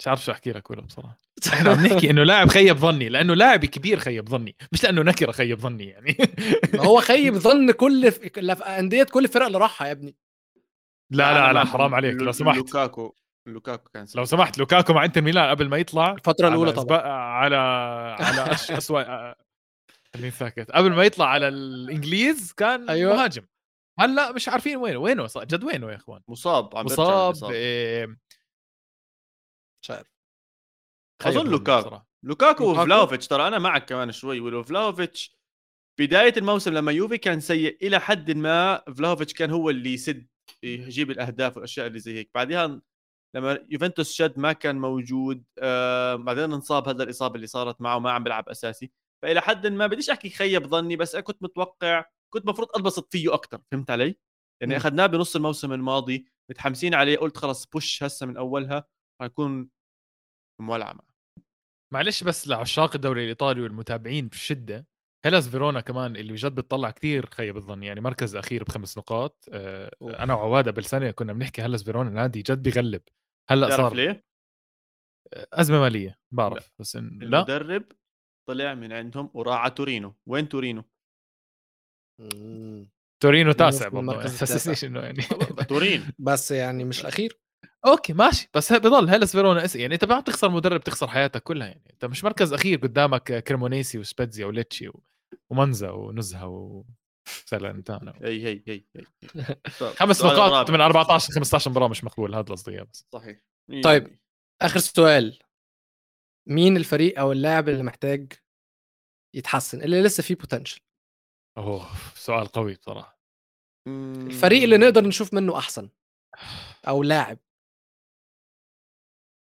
مش عارف شو أحكي لك ولا بصراحة. إحنا عم نحكي إنه لاعب خيب ظني لأنه لاعب كبير خيب ظني مش لأنه نكرة خيب ظني يعني. ما هو خيب ظن كل ف... كل- في أندية كل الفرق اللي راحها يا ابني. لا لا لا حرام عليك لو- سمحت. لوكاكو لوكاكو كان لو سمحت لوكاكو مع إنتر ميلان قبل ما يطلع الفترة الأولى على طبعا. على على أش... خليني ساكت. قبل ما يطلع على الإنجليز كان أيوة. مهاجم. هلأ مش عارفين وينه. وينه ص- جد وينه يا إخوان. مصاب عم مصاب مصاب. إيه... مش عارف. أظن لوكاكو. لوكاكو؟ وفلاوفيتش ترى أنا معك كمان شوي. وفلاوفيتش بداية الموسم لما يوفي كان سيء إلى حد ما. فلاوفيتش كان هو اللي يسد يجيب الأهداف والأشياء اللي زي هيك. بعدها لما يوفنتوس شد ما كان موجود آه بعدين انصاب هذا الإصابة اللي صارت معه ما عم بيلعب أساسي. فإلى حد ما بديش أحكي خيب ظني بس أنا كنت متوقع كنت مفروض انبسط فيه أكثر فهمت علي؟ يعني. اخذناه بنص الموسم الماضي متحمسين عليه قلت خلص بوش هسه من أولها حنكون مولعه معه معلش بس لعشاق الدوري الإيطالي والمتابعين بشده هيلاس فيرونا كمان اللي جد بتطلع كثير خيب الظن يعني مركز أخير بخمس نقاط آه،. أنا وعواد قبل سنه كنا بنحكي هيلاس فيرونا نادي جد بيغلب هلأ صار ليه؟ أزمة مالية بعرف بس إن لا المدرب طلع من عندهم وراح على تورينو. وين تورينو؟ مم. تورينو تاسع برضه. تحسسنيش إنه يعني. تورينو بس يعني مش الأخير. okay ماشي. بس بضل هيلاس فيرونا إس يعني أنت ما تخسر مدرب تخسر حياتك كلها يعني. أنت مش مركز أخير قدامك كريمونيسي وسبيتزيا وليتشي و... ومونزا ومونزا و ساليرنيتانا هي هي هي, هي. خمس نقاط. من 14 15 مباراة مش مقبول هذا قصدي بس. صحيح. طيب. آخر سؤال. مين الفريق أو اللاعب اللي محتاج يتحسن اللي لسه فيه potential أوه سؤال قوي بصراحة. الفريق اللي نقدر نشوف منه أحسن أو لاعب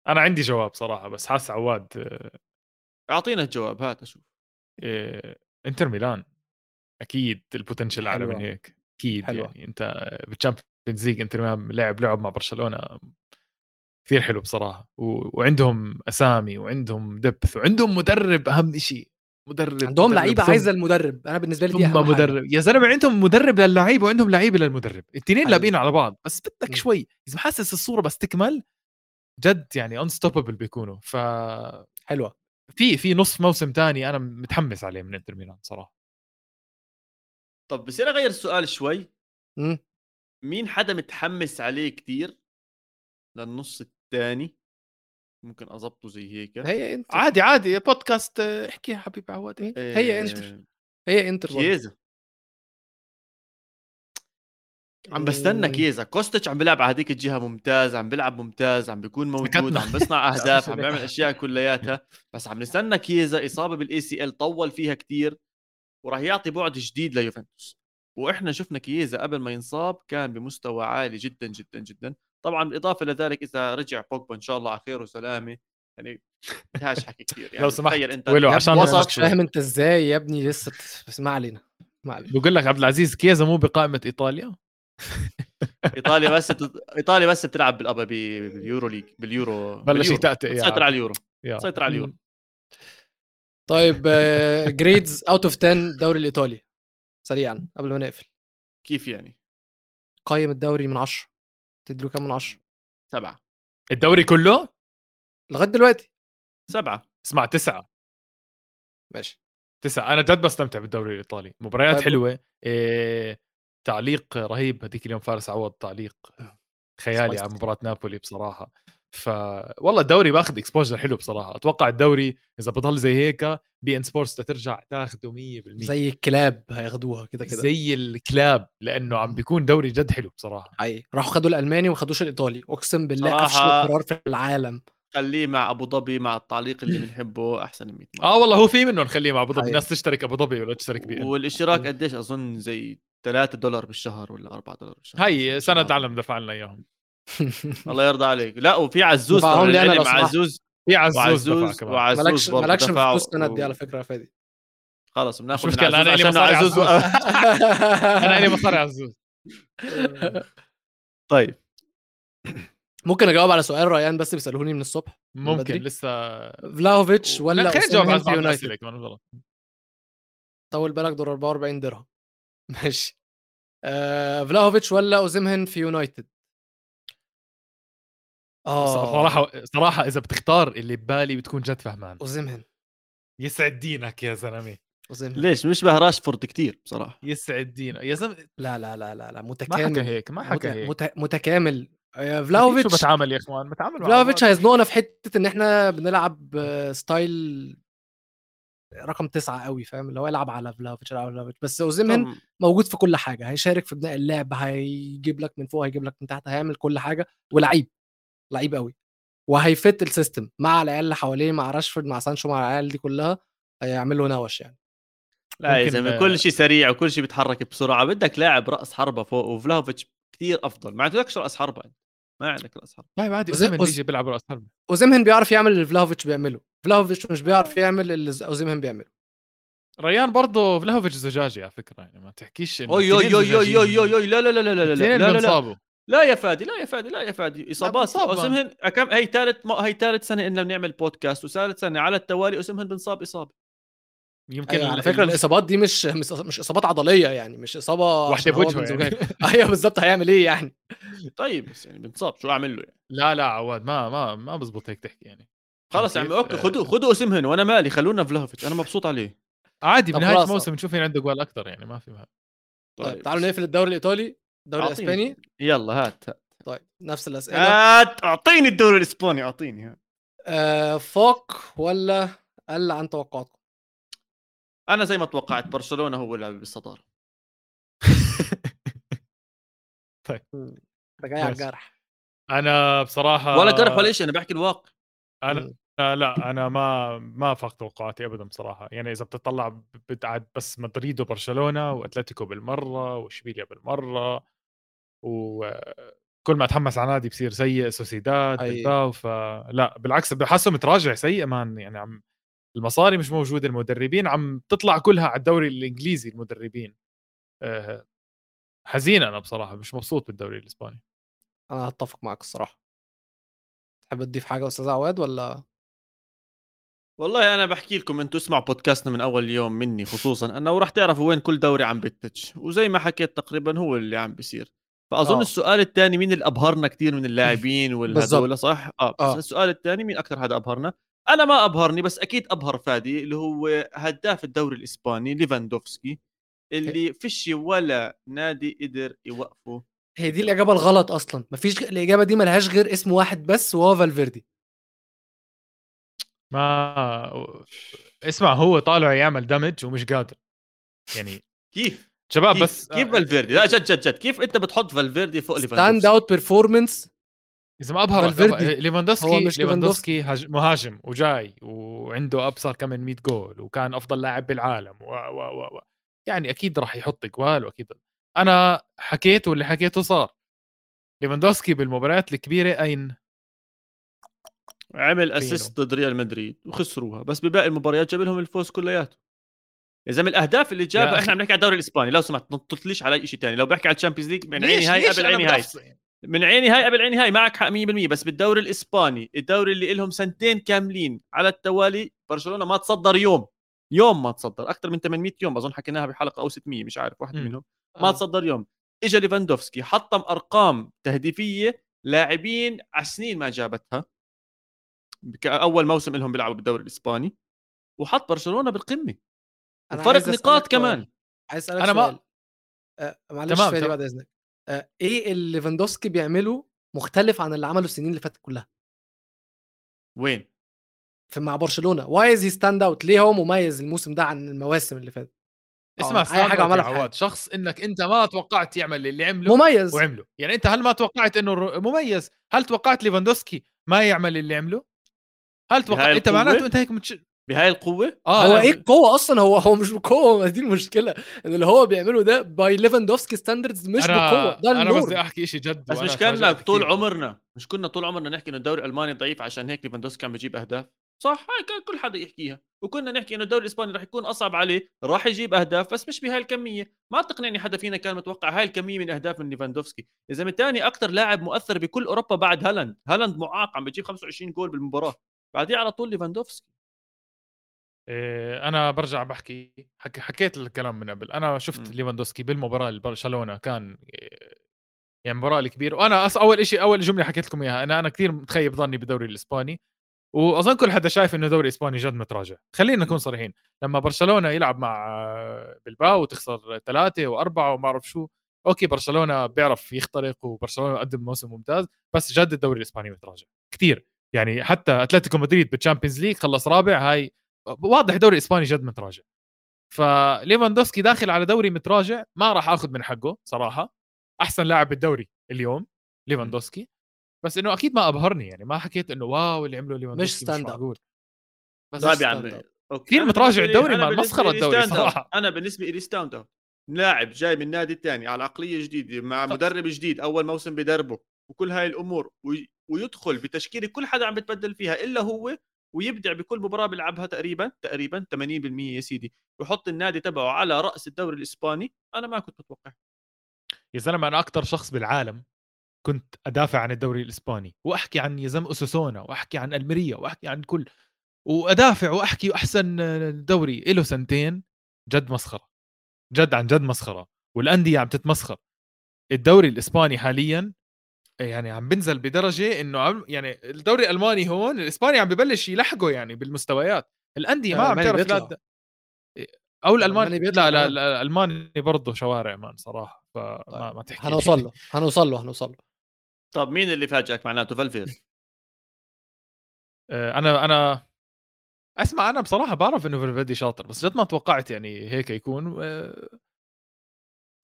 أنا عندي جواب صراحة بس حاس عواد آه، أعطينا الجواب هات أشوف آه، إنتر ميلان أكيد ال potential اعلى. من هيك أكيد حلوة. يعني أنت بال Champions League إنتر ميلان لعب لعب مع برشلونة كثير حلو بصراحة و... وعندهم أسامي وعندهم depth وعندهم مدرب أهم شيء مدرب عندهم مدرب لعيبة عايزة المدرب أنا بالنسبة لي دي ثم أهم حاجة. مدرب يا زلمة عندهم مدرب للعيبة وعندهم لعيبة للمدرب الاثنين. لابين على بعض بس بدك. شوي إذا محسس الصورة بس تكمل جد يعني انستوببل بيكونوا ف حلوة في في نص موسم تاني أنا متحمس عليه من إنتر ميلان صراحة طب بصير أغير السؤال شوي مم. مين حدا متحمس عليه كتير للنص الثاني ممكن اضبطه زي هيك هي إنتر. عادي عادي بودكاست آه، احكي يا حبيبي عواد إيه. هي إنتر. هي إنتر. كيزا. عم بستنى. كيزا. كوستيتش عم بيلعب على هذيك الجهة ممتاز عم بيلعب ممتاز عم بيكون موجود. عم بيصنع أهداف عم بيعمل أشياء كلياتها. بس عم نستنى كيزا. إصابة بال ACL طول فيها كتير وراح يعطي بعد جديد ليوفنتوس. وإحنا شفنا كيزا قبل ما ينصاب كان بمستوى عالي جدا جدا جدا. طبعا بالإضافة لذلك إذا رجع بوجبا إن شاء الله على خير وسلامة يعني فيهاش حكي كتير يعني لو سمحت، تخيل أنت ولو عشان. فاهم أنت إزاي يا ابني لسه بس ما علينا ما علينا بقول لك عبد العزيز كيزا مو بقائمة إيطاليا إيطاليا بس إيطاليا بس بتلعب بالأبا بال Euro League باليورو بلش. يتأتئ يا سيطر. على اليورو. سيطر على اليورو. طيب grades out of 10 الدوري الإيطالي سريعا قبل ما نقفل كيف يعني قيم الدوري من 10 تديله كام من 10 سبعة. الدوري كله؟ لغاية دلوقتي. سبعة. اسمع تسعة. ماشي. تسعة. أنا جد بستمتع بالدوري الإيطالي. مباريات طيب. حلوة. إيه تعليق رهيب. هذيك اليوم فارس عوض تعليق. خيالي Spicy. على مباراة نابولي بصراحة. ف والله الدوري باخذ exposure حلو بصراحة. أتوقع الدوري إذا بضل زي هيك beIN Sports ترجع تاخده 100% زي الكلاب هياخدوها كده كده. زي الكلاب لأنه عم بيكون دوري جد حلو بصراحة. حقيقي راحوا خدوا الألماني وما خدوش الايطالي أقسم بالله افشل قرار في العالم. خليه مع أبو ظبي مع التعليق اللي بنحبه أحسن من 100 مرة. آه والله هو في منه نخليه مع أبو ظبي. الناس تشترك أبو ظبي ولا تشترك بي. والاشتراك قديش؟ أظن زي 3 دولار بالشهر ولا 4 دولار بالشهر. هي سند علم دفع لنا إياهم. الله يرضى عليك. لا وفي عزوز لي لو سمحت. عزوز في عزوز وعزوز وعزوز مالكش مالكش في فلوس دي على فكرة فادي. بناخذ من مشكلة، إلي عشان مصاري عزوز. أنا لي مصاري عزوز. طيب. ممكن أجاوب على سؤال ريان بس بيسالوني من الصبح ممكن بدري؟ لسه. فلاهوفيتش ولا لا، خلينا نجاوب على في يونايتد؟ طول بالك دول 44 درهم. ماشي. آه فلاهوفيتش ولا اوزيمهن في يونايتد؟ آه. صراحة صراحة إذا بتختار اللي ببالي بتكون جد فهمان. اوزيمهن يسعد دينك يا زلمة. اوزيمهن ليش؟ بيشبه راشفورد كتير بصراحة. يسعد دينك. يا زلمة لا لا لا لا لا ما حكى متكامل. هيك ما حكى. هيك. مت... متكامل. آه، شو فلاهوفيتش بتعامل يا إخوان؟ بتعامل مع فلاهوفيتش بعض. هيزنقنا في حتة إن إحنا بنلعب آه، style رقم تسعة قوي فاهم؟ اللي هو يلعب على فلاهوفيتش يلعب على فلاهوفيتش بس اوزيمهن موجود في كل حاجة. هيشارك في بناء اللعب هيجيب لك من فوق هيجيب لك من تحت هيعمل كل حاجة. ولعيب لعيب قوي وهي fit ال system مع العيال اللي حواليه مع راشفورد مع سانشو مع العيال دي كلها هيعمل له نوش يعني. لا يا زلمة كل شيء سريع وكل شيء بيتحرك بسرعة. بدك لاعب رأس حربة فوق وفلافيتش كثير أفضل. ما عندكش رأس حربة أنت. ما عندك رأس حربة. طيب عادي وزي- أوزيمهن وز- بيجي بيلعب رأس حربة. أوزيمهن بيعرف يعمل اللي فلاهوفيتش بيعمله. فلاهوفيتش مش بيعرف يعمل اللي أوزيمهن بيعمله. ريان برضه فلاهوفيتش زجاجي على فكرة يعني ما تحكيش إنه أوي أوي أوي أوي زجاجين. أوي أوي أوي لا لا لا لا لا لا الاثنين لا لا لا يا فادي لا يا فادي لا يا فادي إصابات. اوسمهن كم هي ثالث هي ثالث سنة إننا بنعمل بودكاست وثالث سنة على التوالي اوسمهن بنصاب إصابة يمكن أيوة على فكرة ال- الإصابات دي مش مش مش إصابات عضلية يعني مش إصابة هو بوجهه. يعني. أيوه بالظبط هيعمل إيه يعني طيب بس يعني بنصاب شو أعمل له يعني لا لا عواد ما ما ما بزبط هيك تحكي يعني خلص يا؟ عمي okay خذوا خذوا اوسمهن وأنا مالي خلونا فلافيتش أنا مبسوط عليه عادي بنهاية. الموسم نشوف مين عنده جوال أكثر يعني ما في مهم. طيب تعالوا نقفل الدوري الإيطالي الدوري. الإسباني؟ يلا هات هات. طيب نفس الأسئلة. هات أعطيني الدوري الإسباني أعطيني هات. آه فوق ولا قل عن توقعاتكم؟ أنا زي ما توقعت برشلونة هو اللي بالصدارة. ده جاي على. الجرح. أنا بصراحة ولا جرح ولا شيء أنا بحكي الواقع. أنا لا, لا أنا ما ما فاق توقعاتي ابدا بصراحة. يعني إذا بتطلع بتقعد بس مدريد وبرشلونة وأتلتيكو بالمرة وإشبيليا بالمرة وكل ما أتحمس على نادي بصير سيء سوسيداد أي. فلا بالعكس بحسه متراجع سيء مان يعني عم المصاري مش موجودة المدربين عم تطلع كلها على الدوري الإنجليزي المدربين. آه، حزين أنا بصراحة مش مبسوط بالدوري الإسباني. أنا هتفق معاك الصراحة. تحب تضيف حاجة أستاذ عواد ولا؟ والله أنا بحكي لكم أنتم اسمعوا بودكاستنا من أول يوم مني خصوصا أنه وراح تعرفوا وين كل دوري عم بتتش وزي ما حكيت تقريبا هو اللي عم بيصير. فأظن آه. السؤال الثاني مين اللي أبهرنا كثير من اللاعبين والهذول. صح؟ آه بس آه. السؤال الثاني مين أكثر حدا أبهرنا؟ أنا ما أبهرني بس أكيد أبهر فادي اللي هو هداف الدوري الإسباني ليفاندوفسكي اللي فيش ولا نادي قدر يوقفه. هي دي الإجابة الغلط أصلا. مفيش الإجابة دي ملهاش غير اسم واحد بس وهو فالفيردي. ما اسمع هو طالع يعمل دمج ومش قادر. يعني كيف؟ شباب كيف؟ بس كيف فالفيردي؟ لا جد جد جد. كيف انت بتحط فالفيردي فوق stand ليفاندوفسكي out performance إذا ما أبهر ليفاندوفسكي مش ليفاندوفسكي هاج- مهاجم وجاي وعنده أبصر كم من 100 جول وكان أفضل لاعب بالعالم و و و و. يعني أكيد راح يحط جوال وأكيد. أنا حكيت واللي حكيته صار. ليفاندوفسكي بالمباريات الكبيرة أين؟ عمل. assist ضد ريال مدريد وخسروها. بس بباقي المباريات جاب لهم الفوز كلياته. يا زلمة الأهداف اللي جابها. إحنا عم نحكي على الدوري الإسباني لو سمحت ما تطليش على شيء ثاني لو بحكي على ال Champions League من عيني هاي قبل عيني هاي. من عيني هاي قبل عيني هاي معك حق 100% بس بالدوري الإسباني الدوري اللي لهم سنتين كاملين على التوالي برشلونة ما تصدر يوم. يوم ما تصدر أكثر من 800 يوم. أظن حكيناها بحلقة أو 600 مش عارف واحد مم. منهم. ما تصدر يوم. اجى ليفاندوفسكي حطم أرقام تهديفية لاعبين على سنين ما جابتها. أول موسم لهم بيلعبوا بالدوري الإسباني. وحط برشلونة بالقمة. أسألك نقاط. كمان. عايز أسألك أنا ما- سؤال. آه، معلش تمام،. بعد إذنك. آه، إيه اللي ليفاندوفسكي بيعمله مختلف عن اللي عمله السنين اللي فاتت كلها؟ وين؟ في مع برشلونة. why is he stand out ليه هو مميز الموسم ده عن المواسم اللي فاتت؟ اسمع أي stand حاجة عملها. عواد. شخص إنك أنت ما توقعت يعمل اللي عمله مميز. وعمله. يعني أنت هل ما توقعت إنه الر- مميز؟ هل توقعت ليفاندوسكي ما يعمل اللي عمله؟ هل توقعت أنت؟ معناته أنت هيك متش... بهاي القوة؟ آه هو إيه القوة أصلا؟ هو هو مش بقوة ما دي المشكلة إن اللي هو بيعمله ده by ليفاندوفسكي standards مش أنا بقوة ده ال norm. بدي أحكي شيء جد بس مش كنا طول كتير. عمرنا مش كنا طول عمرنا نحكي إنه الدوري الألماني ضعيف عشان هيك ليفاندوسكي عم بيجيب أهداف. صح هاي كان كل حدا يحكيها. وكنا نحكي إنه الدوري الإسباني راح يكون أصعب عليه راح يجيب أهداف بس مش بهاي الكمية. ما تقنعني حدا فينا كان متوقع هاي الكمية من أهداف من ليفاندوفسكي يا زلمه ثاني أكثر لاعب مؤثر بكل أوروبا بعد هالاند. هالاند معاق عم بيجيب 25 جول بالمباراة. بعديه على طول ليفاندوفسكي أنا برجع بحكي حكي حكيت الكلام من قبل. أنا شفت. ليفاندوسكي بالمباراة اللي برشلونه كان إيه، يعني مباراة الكبيرة. وأنا أص أول شيء أول جملة حكيت لكم إياها. أنا أنا كثير متخيب ظني بالدوري الإسباني. وأظن كل حدا شايف إنه الدوري الإسباني جد متراجع. خلينا نكون صريحين. لما برشلونة يلعب مع آه، بلباو وتخسر ثلاثة وأربعة وما أعرف شو okay برشلونة بيعرف يخترق وبرشلونة قدم موسم ممتاز بس جد الدوري الإسباني متراجع. كثير يعني حتى أتلتيكو مدريد بال Champions League خلص رابع هاي واضح الدوري الاسباني جد متراجع فليفاندوسكي داخل على دوري متراجع ما راح آخذ من حقه صراحة أحسن لاعب بالدوري اليوم ليفاندوسكي بس إنه أكيد ما أبهرني يعني ما حكيت إنه wow اللي عمله ليفاندوسكي مش, أب. معقول بس طيب يا عمي. okay. كثير متراجع الدوري، أنا ما لي الدوري. صراحة. أنا بالنسبة لي stand out لاعب جاي من نادي تاني على عقلية جديدة مع مدرب جديد أول موسم بدربه وكل هاي الأمور وي- ويدخل بتشكيلة كل حدا عم بتبدل فيها إلا هو ويبدع بكل مباراة بيلعبها تقريبا تقريبا 80% يا سيدي. ويحط النادي تبعه على رأس الدوري الإسباني. أنا ما كنت متوقع. يا زلمة أنا أكثر شخص بالعالم كنت أدافع عن الدوري الإسباني وأحكي عن يا زلمه اسوسونا وأحكي عن ألميريا وأحكي عن كل وأدافع وأحكي أحسن دوري. له سنتين جد مسخرة. جد عن جد مسخرة والأندية عم تتمسخر. الدوري الإسباني حاليا يعني عم بنزل بدرجة إنه عم يعني الدوري الألماني هون الاسباني عم ببلش يلحقه يعني بالمستويات. الأندية ما عم الألماني تعرف. لا أو الالماني الألماني بيطلع لا لا, كمان. لا الألماني برضه شوارع man صراحة فما ما تحكي. لي. هنوصل له هنوصل له هنوصل له. طب مين اللي فاجئك معناته فالفيردي آه، أنا أنا أسمع أنا بصراحة بعرف إنه فالفيردي شاطر بس جد ما توقعت يعني هيك يكون آه،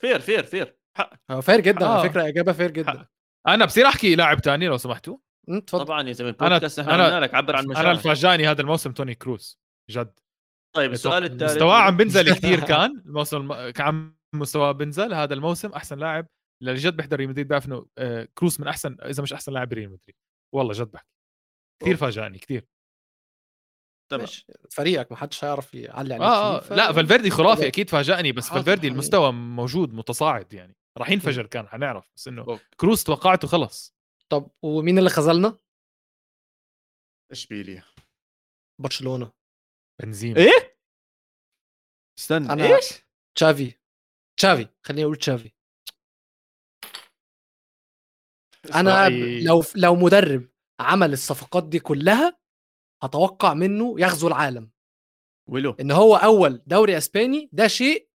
fair fair fair حق. هو fair جدا آه. على فكرة إجابة fair جدا. أنا بصير أحكي لاعب تاني لو سمحتوا. أمم، اتفضل طبعا يا زلمة البودكاست إحنا أنا- لك عبر عن أنا مشاعرك. اللي فاجاني هذا الموسم توني كروز جد. طيب السؤال الثالث مستواه عم بنزل كثير كان الموسم الم... كان مستواه بنزل. هذا الموسم أحسن لاعب اللي جد بيحضر ريال مدريد بيعرف إنه آه، كروس من أحسن إذا مش أحسن لاعب بريال مدريد. والله جد بحكي. كثير off. فاجاني كثير تمام. فريقك ما حدش هيعرف يعلي عليك آه, فيه، آه لا فالفيردي خرافي. أكيد فاجأني بس فالفيردي يعني. المستوى موجود متصاعد يعني. راح ينفجر كان حنعرف بس إنه. كروس توقعته خلص. طب ومين اللي خذلنا؟ اشبيليا برشلونة. بنزيما. إيه؟ استنى. أنا- إيش؟ تشافي. تشافي خليني أقول تشافي. أنا لو لو مدرب عمل الصفقات دي كلها هتوقع منه يغزو العالم. ولو إن هو أول دوري أسباني ده شيء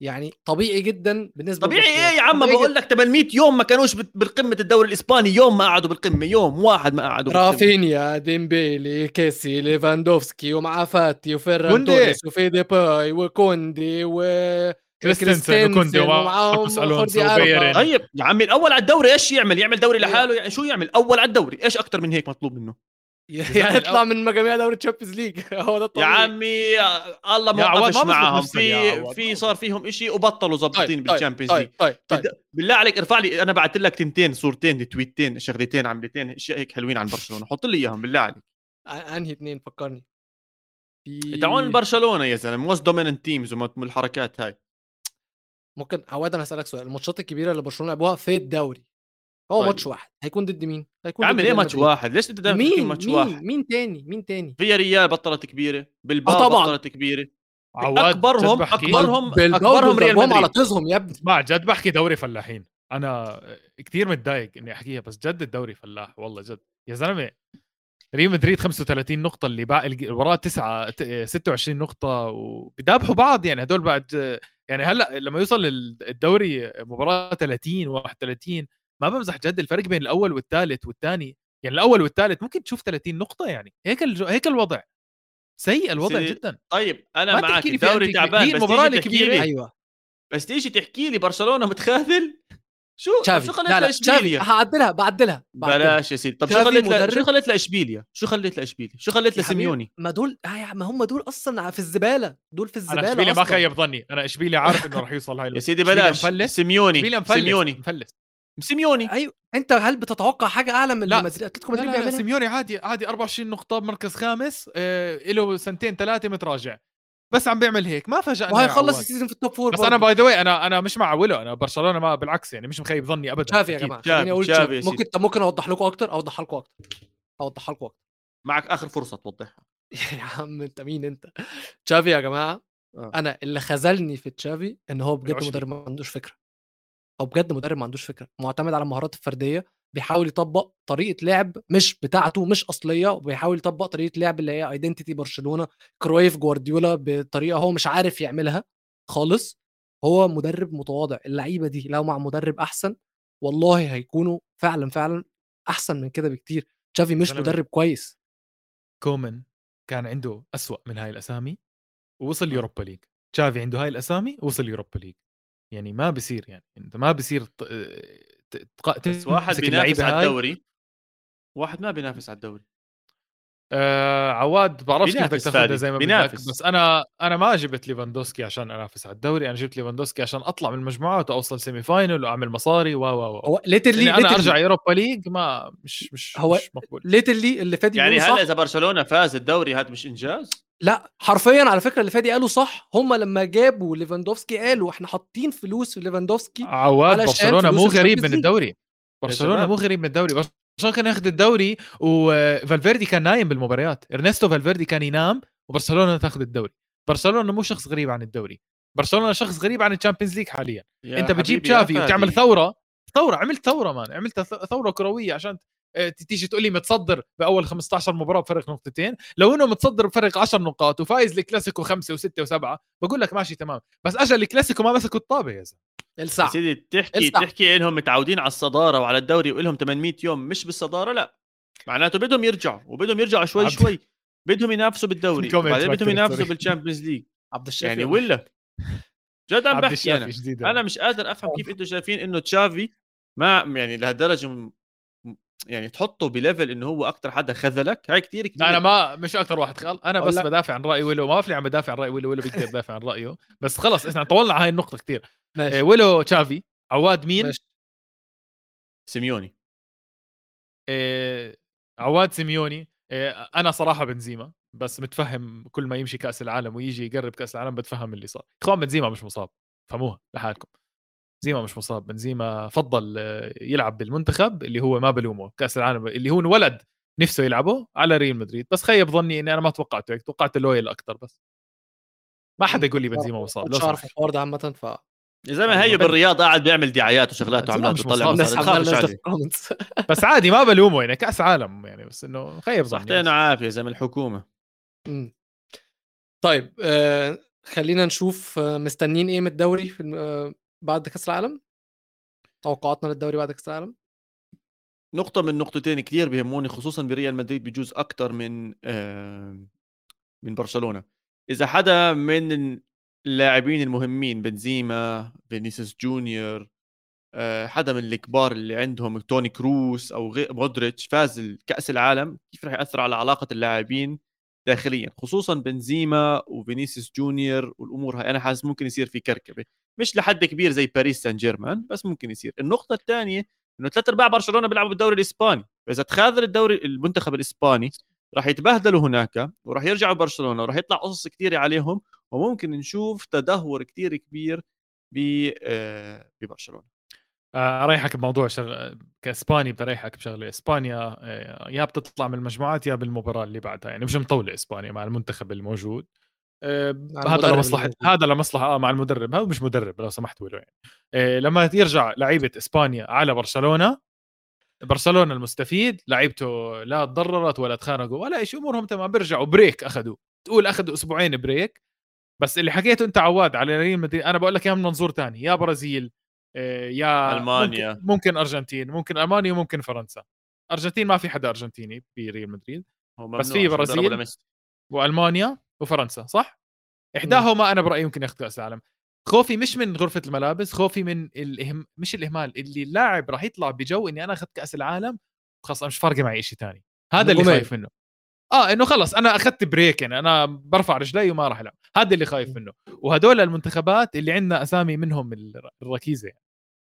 يعني طبيعي جدا بالنسبة طبيعي. إيه يا عم؟ بقول لك 800 يوم ما كانوش بالقمة الدوري الإسباني يوم ما قعدوا بالقمة يوم واحد ما قعدوا. رافينيا ديمبيلي كيسي ليفاندوفسكي ومعاه فاتي وفيران. توريس وفي ديباي وكوندي و كريستنسن وكوندي. ومع ومعاهم طيب يا عمي الأول على الدوري إيش يعمل؟ يعمل دوري لحاله يعني شو يعمل؟ أول على الدوري إيش أكثر من هيك مطلوب منه؟ يعني يطلع من مجاميع دوري Champions League هو ده يا الطبيعي عمي الله ما يا وقفش يا في. في صار فيهم إشي وبطلوا ظابطين بال Champions League طيب طيب طيب. بالله عليك ارفع لي أنا بعثت لك تنتين صورتين تويتين شغلتين عملتين إشياء هيك حلوين عن برشلونة. حط لي إياهم بالله عليك. أنهي اثنين؟ فكرني. في تعون برشلونة يا زلمة. most dominant teams والحركات هاي. ممكن عواد أنا هسألك سؤال. الماتشات الكبيرة اللي برشلونة لعبوها في الدوري هو طيب. ماتش واحد هيكون ضد مين؟ هيكون ليه ريال ماتش مدريد. واحد؟ ليش انت تحكي مين؟ ماتش مين؟ واحد؟ مين تاني؟ مين تاني؟ فيا ريال بطلت كبيرة بالباو آه طبعاً. بطلت كبيرة. عواد اكبرهم جد بحكي. اكبرهم بالباو أكبرهم ريال ضربهم على مدريد. طزهم يا ابني. ما جد بحكي دوري فلاحين. أنا كثير متضايق إني أحكيها بس جد الدوري فلاح والله جد. يا زلمة ريال مدريد 35 نقطة اللي باقي وراه 9 26 نقطة وبيدابحوا بعض يعني. هدول بعد يعني هلأ لما يوصل الدوري مباراة 30 31 ما بمزح جد الفرق بين الأول والثالث والثاني. يعني الأول والثالث ممكن تشوف 30 نقطة يعني. هيك الجو... هيك الوضع. سيء الوضع سيدي، جدا. طيب أنا ما معك الدوري تعبان بس الكبيرة. لي. أيوه. بس تيجي تحكي لي برشلونة متخاذل؟ شو طب تشافي شو خليت لا لا تشافي لاشبيليا هعدلها بعدلها بعدلها. بلاش يا سيدي. طب شو خليت ل... شو خليت لإشبيليا؟ شو خليت لإشبيليا؟ شو خليت لسيميوني؟ ما دول آه يا- ما هم دول أصلا في الزبالة. دول في أنا الزبالة إشبيليا ما. خيب ظني أنا إشبيليا عارف إنه راح يوصل هاي يا سيدي بلاش. سيميوني سيميوني. مفلس. سيميوني أيوه أنت هل بتتوقع حاجة أعلى من لا. أتلتيكو لا مدريد بيعملها سيميوني عادي عادي 24 نقطة بمركز خامس آه له سنتين ثلاثة متراجع بس عم بيعمل هيك ما فاجأنا يا وهيخلص. السيزون في التوب فور بس أنا برضه. باي ذا واي أنا أنا مش مع ويلو أنا برشلونة ما بالعكس يعني مش مخيب ظني ابدا تشافي يا. جماعة تشافي يا سيدي. ممكن ممكن أوضح لكم أكتر أوضح لكم أكتر أوضح لكم أكتر معك آخر فرصة توضحها يا عم أنت مين أنت تشافي يا جماعة آه. أنا اللي خذلني في تشافي إن هو بجد. مدرب ما عندوش فكرة هو بجد مدرب ما عندوش فكرة معتمد على المهارات الفردية بيحاول يطبق طريقة لعب مش بتاعته مش أصلية وبيحاول يطبق طريقة لعب اللي هي identity برشلونة كرويف جوارديولا بطريقة هو مش عارف يعملها خالص. هو مدرب متواضع اللعيبة دي لو مع مدرب أحسن والله هيكونوا فعلا فعلا أحسن من كده بكتير. تشافي مش مدرب كويس. كومن كان عنده أسوأ من هاي الأسامي ووصل آه. Europa League تشافي عنده هاي الأسامي وصل Europa League يعني ما بصير يعني إنت ما بصير ت- ت- تق- بس واحد بينافس على. الدوري واحد ما بينافس على الدوري. آه عواد بعرفش كيف بدك تاخذها زي ما بدك. بس أنا أنا ما جبت ليفاندوسكي عشان أنافس على الدوري أنا جبت ليفاندوسكي عشان أطلع من المجموعات واوصل semi final وأعمل مصاري و و و هو literally أنا أرجع Europa League ما مش مش هو مش مقبول. literally اللي فادي يعني هلأ إذا برشلونة فاز الدوري هذا مش إنجاز؟ لا حرفيا على فكرة اللي فادي قاله صح. هم لما جابوا ليفاندوفسكي قالوا إحنا حاطين فلوس في ليفاندوفسكي عواد برشلونة مو غريب من. الدوري. برشلونة. مو غريب من الدوري. برشلونة كان ياخذ الدوري وفالفيردي كان نايم بالمباريات. إرنستو فالفيردي كان ينام وبرشلونة تاخذ الدوري. برشلونة مو شخص غريب عن الدوري. برشلونة شخص غريب عن ال Champions League حاليا. يا أنت بتجيب تشافي. وتعمل ثورة. ثورة عملت ثورة man. عملت ث- ثورة كروية عشان تيجي تقول لي متصدر بأول 15 مباراة بفرق نقطتين لو إنه متصدر بفرق 10 نقاط وفايز الكلاسيكو خمسة وستة وسبعة بقول لك ماشي تمام. بس اجى الكلاسيكو ما مسكوا الطابة يا زلمة. الساعة. سيدي تحكي الساعة. تحكي إنهم متعودين على الصدارة وعلى الدوري وإلهم 800 يوم مش بالصدارة لا. معناته بدهم يرجعوا وبدهم يرجعوا شوي عبد- شوي. بدهم ينافسوا بالدوري بعدين بدهم ينافسوا. بال Champions League عبد الشافي يعني ولا؟ جد عم بحكي أنا. أنا مش قادر أفهم كيف أنتم شايفين إنه تشافي ما يعني لهالدرجة يعني تحطه ب level إنه هو أكثر حدا خذلك هاي كثير كثير أنا ما مش أكثر واحد خال أنا بس. بدافع عن رأي ويلو ما لي عم بدافع عن رأي ويلو ويلو بيقدر يدافع عن رأيه. بس خلص إحنا طولنا على هاي النقطة كثير إيه، ويلو تشافي عواد مين؟ ماشي. سيميوني. إيه، عواد سيميوني. إيه، أنا صراحة بنزيما بس متفهم كل ما يمشي كأس العالم ويجي يقرب كأس العالم بتفهم اللي صار. إخوان بنزيما مش مصاب فهموها لحالكم. بنزيما مش مصاب. بنزيما فضل آه، يلعب بالمنتخب اللي هو ما بلومه كأس العالم اللي هو انولد نفسه يلعبه على ريال مدريد. بس خيب ظني إني أنا ما توقعته هيك توقعت loyal أكثر بس. ما حدا يقول لي بنزيما مصاب لو مش عارف. الحوار ده عامة ف يا زلمة هيو بالرياض قاعد بيعمل دعايات وشغلات وعملات عليه ال comments بس عادي ما بلومه يعني كأس عالم يعني بس إنه خيب ظني صحتين عافيه يا زلمة الحكومة. مم. طيب آه خلينا نشوف آه مستنيين إيه من الدوري في بعد كأس العالم؟ توقعاتنا للدوري بعد كأس العالم؟ نقطة من نقطتين كثير بيهموني خصوصا بريال مدريد بجوز أكثر من من برشلونة. إذا حدا من اللاعبين المهمين بنزيما فينيسيوس جونيور آه، حدا من الكبار اللي عندهم توني كروس أو مودريتش فاز كأس العالم كيف رح يأثر على علاقة اللاعبين داخليا؟ خصوصا بنزيما وفينيسيوس جونيور والأمور هاي أنا حاسس ممكن يصير في كركبة. مش لحد كبير زي باريس سان جيرمان بس ممكن يصير. النقطة الثانية إنه ثلاث ارباع برشلونة بيلعبوا بالدوري الإسباني. فاذا تخاذل الدوري المنتخب الإسباني راح يتبهدلوا هناك وراح يرجعوا برشلونة وراح يطلع قصص كثيره عليهم وممكن نشوف تدهور كثير كبير آه، ببرشلونة. آه، أريحك بموضوع شغ... كإسباني بريحك بشغلة. إسبانيا آه، يا بتطلع من المجموعات يا بالمباراة اللي بعدها. يعني مش مطولة إسبانيا مع المنتخب الموجود. هذا المدرب لمصلحه. هذا لمصلحه آه مع المدرب هذا مش مدرب لو سمحت له يعني آه، لما يرجع لعيبة إسبانيا على برشلونة برشلونة المستفيد لعيبته لا تضررت ولا تخانقوا ولا شيء أمورهم تمام بيرجعوا break أخذوا تقول أخذوا أسبوعين break بس اللي حكيته أنت عواد على ريال مدريد أنا بقول لك اياها من منظور ثاني يا برازيل آه، يا ألمانيا. ممكن, ممكن أرجنتين ممكن ألمانيا وممكن فرنسا أرجنتين ما في حدا أرجنتيني بريال مدريد هو بس في برازيل. وألمانيا وفرنسا صح؟ إحداهما أنا برأيي ممكن ياخذ كأس العالم. خوفي مش من غرفة الملابس خوفي من الإهم... مش الإهمال اللي اللاعب راح يطلع بجو إني أنا أخذت كأس العالم خلاص مش فارقة معي شيء ثاني هذا اللي. خايف منه. آه إنه خلص أنا أخذت بريك يعني أنا برفع رجلي وما راح ألعب. هذا اللي خايف منه. وهدول المنتخبات اللي عندنا أسامي منهم الر- الركيزة يعني.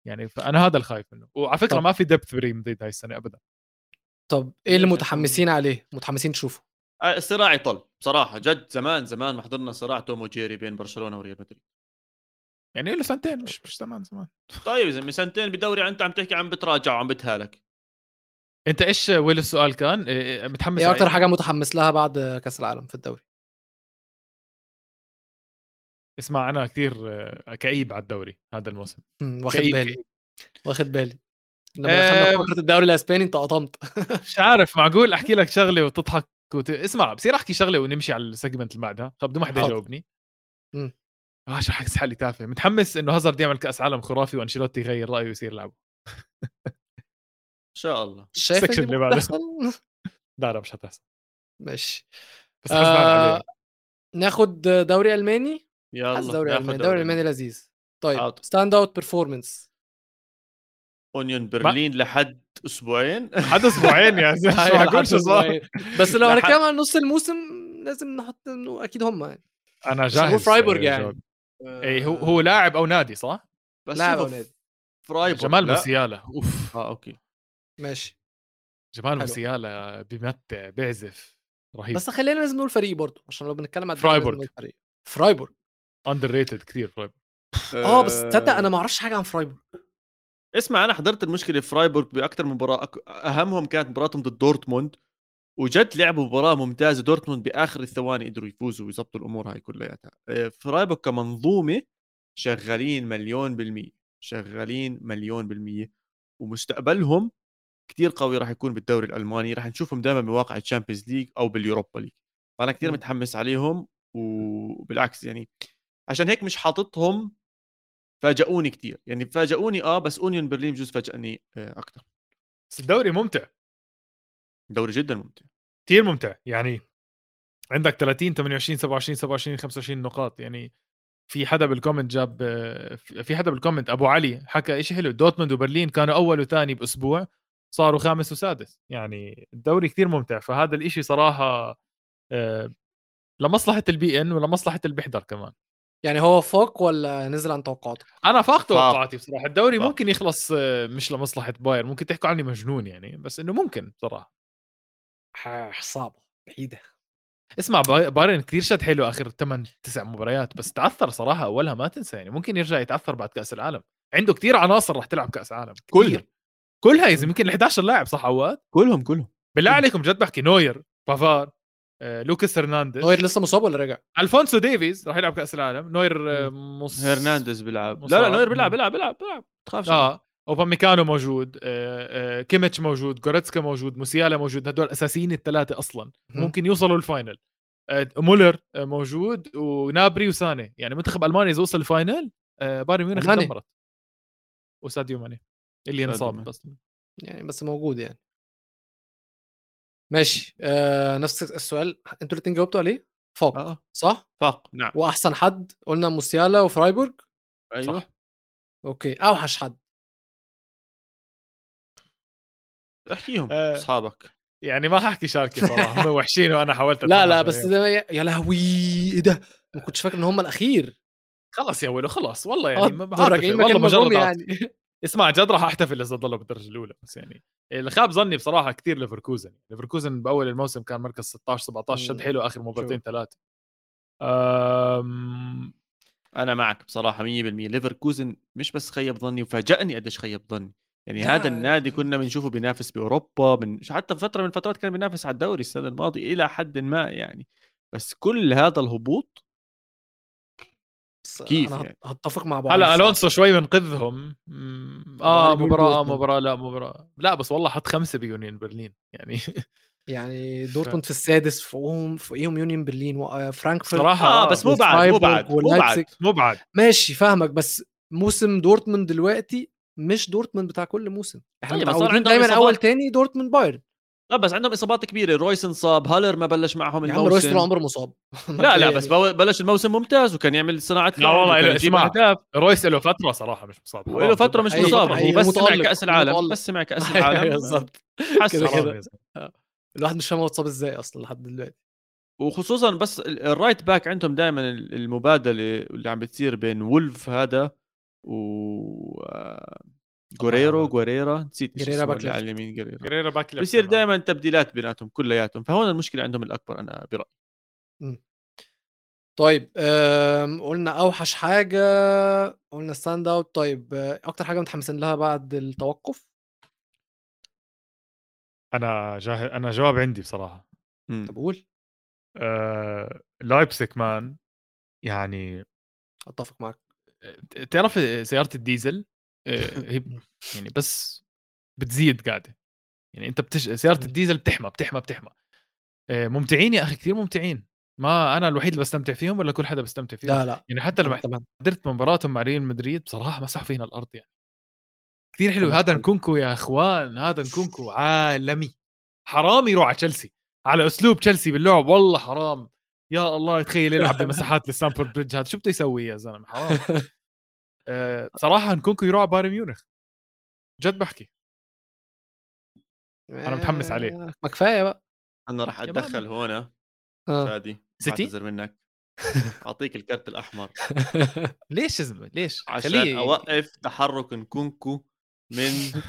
يعني فأنا هذا الخايف منه. وعلى فكرة طب. ما في دبث بريم مدريد هاي السنة ابدا. طب إيه اللي ليش؟ متحمسين عليه؟ متحمسين تشوفوا آه، الصراع يطل بصراحة جد زمان زمان ما حضرنا صراع توم وجيري بين برشلونة وريال مدريد. يعني له سنتين مش مش زمان زمان. طيب من سنتين بدوري أنت عم تحكي عم بتراجع وعم بتهالك. أنت إيش ويل السؤال كان؟ إيه، متحمس إيه أكتر حاجة متحمس لها بعد كأس العالم في الدوري. اسمع أنا كثير آه، كئيب على الدوري هذا الموسم. واخد كئيب بالي. واخد بالي. لما آه، دخلنا في فقره الدوري الإسباني انت قطمت مش عارف معقول أحكي لك شغلة وتضحك؟ وت... اسمع بصير أحكي شغلة ونمشي على ال segment اللي بعدها. طب بدون ما حدا. يجاوبني. آه شو حكي حالي تافه. متحمس إنه هازارد يعمل كأس عالم خرافي وأنشيلوتي يغير رأيه ويصير يلعبه إن شاء الله. شايف ال section اللي بعده. لا لا مش هتحصل. ماشي. بس آه ناخد دوري ألماني؟ يلا حاسس دوري ألماني. دوري ألماني لذيذ. طيب. standout performance أونيون برلين لحد أسبوعين؟ حد أسبوعين يا زلمه صار بس لو لحد- هنتكلم عن نص الموسم لازم نحط إنه أكيد هم يعني. أنا بس هو جاهز فرايبورغ آه، يعني. اي هو هو لاعب أو نادي صح؟ بس لاعب أو نادي. فرايبورغ جمال لا. موسيالا. أوف. آه أوكي. ماشي. جمال. موسيالا بيمتع بيعزف. رهيب. بس خلينا لازم نقول فريق برضه عشان لو بنتكلم عن فرايبورغ. فرايبورغ. underrated كثير فرايبورغ. آه بس تصدق أنا ما أعرفش حاجة عن فرايبورغ. اسمع أنا حضرت المشكلة في فرايبورغ باكثر من مباراة أهمهم كانت مباراتهم ضد دورتموند وجد لعبوا مباراة ممتازة دورتموند بآخر الثواني قدروا يفوزوا ويظبطوا الأمور هاي كلياتها. آه، فرايبورغ كمنظومة شغالين مليون بالمية شغالين مليون بالمية ومستقبلهم كتير قوي راح يكون بالدوري الألماني راح نشوفهم دائما بواقع الشامبيونز ليج أو باليوروبا ليج. فأنا كتير مم. متحمس عليهم وبالعكس يعني عشان هيك مش حاططهم فاجئوني كتير. يعني فاجئوني آه بس أونيون برلين بجوز فاجئني آه أكثر بس الدوري ممتع. دوري جدا ممتع. كثير ممتع. يعني عندك 30 28 27 27 25 نقاط. يعني في حدا بال comment جاب في حدا بال comment أبو علي حكى شيء حلو. دورتموند وبرلين كانوا أول وثاني بأسبوع صاروا خامس وسادس. يعني الدوري كثير ممتع. فهذا الإشي صراحة آه، لمصلحة البي ان ولمصلحة اللي بيحضر كمان. يعني هو فوق ولا نزل عن توقعاتك؟ أنا فاق توقعاتي بصراحة. الدوري فاق. ممكن يخلص آه، مش لمصلحة باير ممكن تحكوا عني مجنون يعني بس إنه ممكن بصراحة. ح- صعبة بعيدة. اسمع باي- بايرن كثير شد حلو آخر 8 9 مباريات بس تعثر صراحة أولها ما تنسى يعني. ممكن يرجع يتعثر بعد كأس العالم. عنده كثير عناصر رح تلعب كأس عالم. كلهم. كثير كلها يا زلمة يمكن ال 11 لاعب صح عواد كلهم كلهم. بالله عليكم جد بحكي نوير بافار لوكاس هرنانديز. نوير لسه مصاب ولا رجع؟ ألفونسو ديفيز راح يلعب كأس العالم. نوير آه، مص... هرنانديز بيلعب. لا. لا نوير بيلعب بيلعب بيلعب بيلعب. تخافش. آه أوباميكانو موجود آه، آه، كيميتش موجود جوريتسكا موجود موسيالا موجود. هدول أساسيين الثلاثة أصلا. مم. ممكن يوصلوا ال final. آه، مولر آه، موجود ونابري وساني. يعني منتخب ألمانيا إذا وصل ال final آه، بايرن ميونخ. دمرت. وساديو ماني اللي انصاب. بس. يعني بس موجود يعني. ماشي. آه نفس السؤال. أنتوا الاثنين جاوبتوا عليه؟ فوق آه. صح؟ فاق. نعم. وأحسن حد قلنا موسيالا وفرايبورغ. أيوه. صح. أوكي. أوحش حد. احكيهم آه. أصحابك. يعني ما ححكي شاركي صراحة. هم وحشين وأنا حاولت لا لا بس. ده يا لهوي إيه ده؟ ما كنتش فاكر إن هم الأخير. خلاص يا ولو خلاص والله آه، يعني ما بعرف والله مجرد. يعني. اسمع جد راح أحتفل إذا ضلوا بالدرجة الأولى بس يعني اللي خاب ظني بصراحة كثير ليفركوزن ليفركوزن بأول الموسم كان مركز 16 17 شد. حلو آخر مباراتين. ثلاثة أم... أنا معك بصراحة 100% ليفركوزن مش بس خيب ظني وفاجأني قديش خيب ظني يعني لا. هذا النادي كنا بنشوفه بينافس بأوروبا من حتى فترة من الفترات كان بينافس على الدوري السنة الماضية إلى حد ما يعني بس كل هذا الهبوط بس كيف أنا يعني؟ هتفق مع بعض هلا ألونسو شوي منقذهم مم، آه مباراة مباراة لا مباراة. لا بس والله حط خمسة بيونيون برلين يعني. يعني دورتموند في السادس فوقهم فوقيهم يونيون برلين وفرانكفورت صراحة آه بس مو بعد مو بعد مو بعد مو بعد. ماشي فاهمك بس موسم دورتموند دلوقتي مش دورتموند بتاع كل موسم. إحنا طيب، متعودين دايما. أول تاني دورتموند بايرن. لا بس عندهم إصابات كبيرة. رويس انصاب هالر ما بلش معهم يا عم رويس طول الموسم عمره مصاب. لا لا بس بلش الموسم ممتاز وكان يعمل صناعة لا والله له اسمع أهداف. رويس له فترة صراحة مش مصاب. وله فترة مش مصاب. هو بس سمع كأس العالم متألق. بس سمع كأس العالم. زلمة. الواحد مش فاهم هو اتصاب إزاي أصلا لحد دلوقتي. وخصوصا بس ال- ال right back عندهم دائما المبادلة اللي عم بتصير بين وولف هذا و آه، غوريرو هذا. غوريرا نسيت اسمه باك على. اليمين غوريرا جريرا باك ليفت بصير. دائما تبديلات بيناتهم كلياتهم. فهون المشكلة عندهم الأكبر أنا برأيي. طيب قلنا أوحش حاجة قلنا ستاند أوت. طيب أكتر حاجة متحمسين لها بعد التوقف؟ أنا جاه... أنا جواب عندي بصراحة. طب قول. آه... لايبسك مان يعني أتفق معاك تعرف سيارة الديزل؟ آه، هي يعني بس بتزيد قاعدة. يعني أنت بتش... سيارة. الديزل بتحمى بتحمى بتحمى. آه، ممتعين يا أخي كثير ممتعين. ما أنا الوحيد اللي بستمتع فيهم ولا كل حدا بيستمتع فيهم. لا لا. يعني حتى لما حضرت مباراتهم مع ريال مدريد بصراحة مسحوا فينا الأرض يعني. كثير حلو. هذا نكونكو يا أخوان هذا نكونكو عالمي. حرام يروح على تشيلسي. على أسلوب تشيلسي باللعب. والله حرام. يا الله تخيل يلعب بمساحات الستانفورد بريدج هذا. شو بده يسوي يا زلمة؟ حرام. آه، بصراحه نكونكو يروح على بايرن ميونخ. جد بحكي. أنا متحمس عليه. آه، ما كفاية بقى. أنا راح. أتدخل هون فادي سيتي؟ بعتذر منك. أعطيك الكرت الأحمر. ليش يا زلمة؟ ليش؟ عشان خليه أوقف تحرك نكونكو من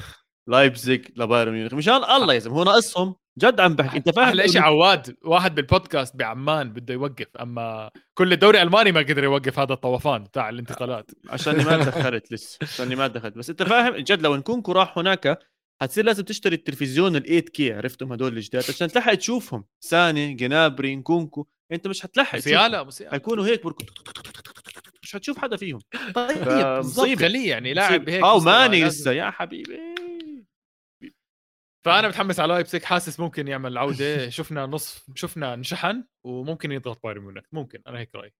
لايبزيج لبايرن ميونخ. مشان الله يا زلمة هو ناقصهم. جد عم بحكي. انت فاهم أحلى شيء عواد واحد بالبودكاست بعمان بده يوقف أما كل الدوري الالماني ما قدر يوقف هذا الطوفان بتاع الانتقالات. عشاني ما دخلت لسه عشاني ما دخلت بس أنت فاهم جد لو نكونكو راح هناك حتصير لازم تشتري التلفزيون ال 8 كي عرفتم هدول الجداد؟ عشان تلحق تشوفهم. ساني جنابري نكونكو. أنت مش حتلحق تشوفهم. موسيالا موسيالا حيكونوا هيك بركض مش حتشوف حدا فيهم. طيب فمصيبة. خليه يعني لاعب هيك أو ماني. لسه يا حبيبي. فأنا متحمس على لايبسك حاسس ممكن يعمل عودة. شفنا نصف شفنا انشحن وممكن يضغط بايرن ميونخ. ممكن أنا هيك رأيي.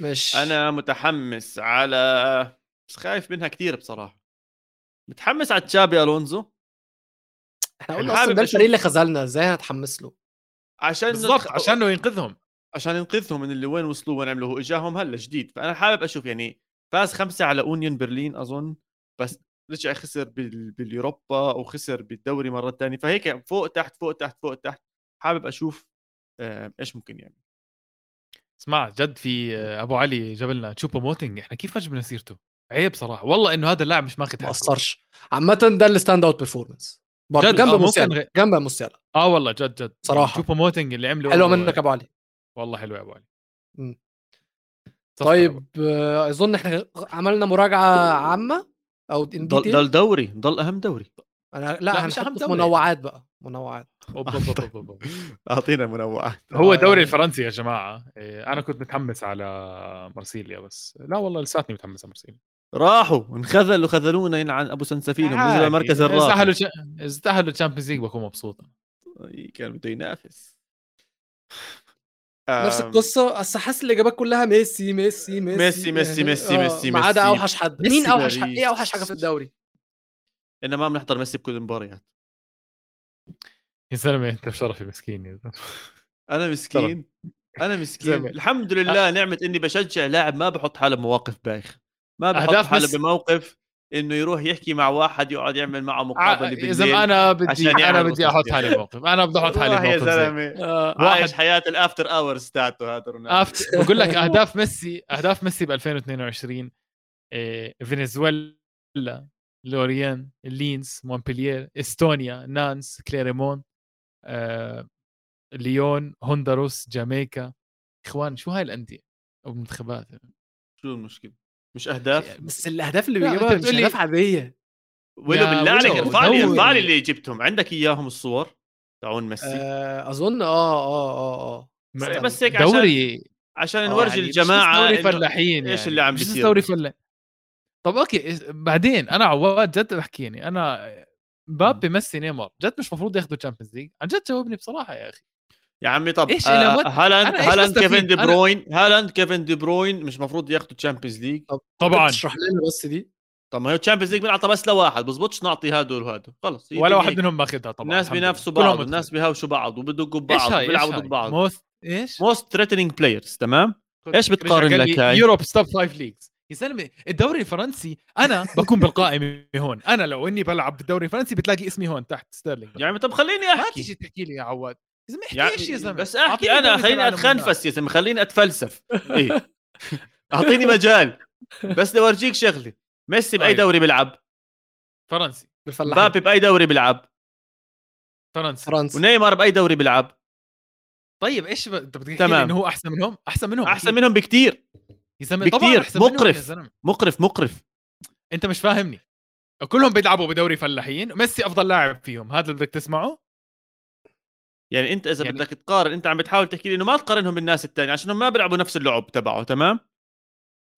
مش أنا متحمس على بس خايف منها كثير بصراحة. متحمس على تشابي ألونزو؟ إحنا قلنا حابب أصلا ده الفريق اللي خذلنا. إزاي هتحمس له؟ عشان بالضبط نتخ- عشانه ينقذهم. عشان ينقذهم من اللي وين وصلوا وين عملوا هو إجاهم هلا جديد. فأنا حابب أشوف يعني فاز خمسة على أونيون برلين أظن. بس رجع خسر بال... باليوروبا وخسر بالدوري مرة ثانية فهيك فوق تحت فوق تحت فوق تحت. حابب أشوف آه إيش ممكن يعمل. اسمع جد في آه، أبو علي جاب لنا تشوبو موتنج إحنا كيف جبنا سيرته عيب صراحة. والله إنه هذا اللاعب مش ماخذ ما حقه قصرش عامه ده ال stand out برضه جد، جنب آه، موسيالا جنب موسيالا. آه والله جد جد. صراحة. تشوبو موتنج اللي عمله حلوة منك أبو علي. والله حلو يا أبو علي. طيب آه، أظن إحنا عملنا مراجعة عامة. أو ان ضل, ضل دوري ضل أهم دوري. أنا لا, لأ، مش في دوري. منوعات بقى منوعات. أعطينا منوعات. هو آه. الدوري الفرنسي يا جماعة إيه، أنا كنت متحمس على مرسيليا بس. لا والله لساتني متحمس على مرسيليا راحوا انخذلوا خذلونا ينعن أبو سنسفينهم نزلوا. المركز استاهلوا الرابع ش- استاهلوا ال Champions League بكون مبسوط. كان بده ينافس. نفس القصة بس حاسس الإجابات كلها ميسي ميسي ميسي ميسي، ميسي، ميسي، آه، ميسي، ما عدا ميسي. أوحش حد. ميسي مين أوحش حد. إيه أوحش حاجة في الدوري؟ انه ما بنحضر ميسي بكل المباريات يا زلمه أنت بشرفي مسكين يا زلمه أنا مسكين. أنا مسكين. زلمة. الحمد لله نعمة إني بشجع لاعب ما بحط حاله بمواقف بايخ ما بحط حاله ميسي. بموقف إنه يروح يحكي مع واحد يقعد يعمل معه مقابلة يا بالليل زلمه أنا بدي عشان أنا بدي أحط. حالي بموقف. أنا بدي أحط حالي والله يا زلمة. آه، عايش حياة ال after hours تاعته هذا رونالدو. بقول لك أهداف ميسي أهداف ميسي ب 2022 إيه، فنزويلا لوريان لينز مونبليير إستونيا نانس كليريمون آه، ليون هونداروس جامايكا إخوان شو هاي الأندية؟ أو المنتخبات شو المشكلة؟ مش أهداف؟ بس الأهداف اللي بيجيبها مش أهداف عادية. ولو بالله عليك ارفع لي. ارفع لي اللي جبتهم. عندك إياهم الصور؟ تاعون ميسي آه، أظن آه آه آه آه. بس هيك عشان دوري. عشان آه، نورجي يعني مش الجماعة دوري فلاحين إيش يعني. اللي عم بيصير. دوري. فلاح. طب okay بعدين أنا عواد جد بحكي يعني أنا مبابي ميسي نيمار. جد مش المفروض ياخذوا Champions League عن جد جاوبني بصراحة يا أخي. يا عمي طب إيش آه هالاند هالاند؟ كيفن دي أنا- بروين هالاند كيفن دي بروين مش المفروض ياخذوا Champions League طبعا. اشرح لنا بس دي. طب ما هي Champions League بنعطى بس لواحد بزبطش نعطي هادول وهادول خلص ولا واحد. منهم ماخذها طبعا الناس بينافسوا. بعض الناس بيهاوشوا بعض وبدقوا إيش ببعض وبيلعبوا إيش ضد بعض. most إيش؟ most threatening players تمام؟ إيش بتقارن لك هاي؟ Europe's top five leagues يا زلمة الدوري الفرنسي أنا بكون بالقائمة هون. أنا لو إني بلعب بالدوري الفرنسي بتلاقي اسمي هون تحت ستيرلينج يعني طب خليني ما أحكي. تيجي تحكي لي يا عواد. زلمه احكي يعني إيش يا زلمة. بس أحكي أنا خليني أتخنفس يا زلمة خليني أتفلسف. إيه. أعطيني مجال. بس بدي أورجيك شغلة. ميسي بأي طيب. دوري بيلعب؟ فرنسي. بالفلاحين مبابي بأي دوري بيلعب؟ فرنسي. فرنسا ونيمار بأي دوري بيلعب؟ طيب إيش ب... أنت بدك تحكي لي تمام. انه هو أحسن منهم؟ أحسن منهم أحسن. منهم بكتير. يا زلمة يا مقرف. زلمة. مقرف مقرف. أنت مش فاهمني. كلهم بيلعبوا بدوري فلاحين. ميسي أفضل لاعب فيهم. هذا اللي بدك تسمعه؟ يعني أنت إذا يعني- بدك تقارن أنت عم بتحاول تحكي لي إنه ما تقارنهم بالناس الثانية عشان ما بيلعبوا نفس اللعب تبعه تمام؟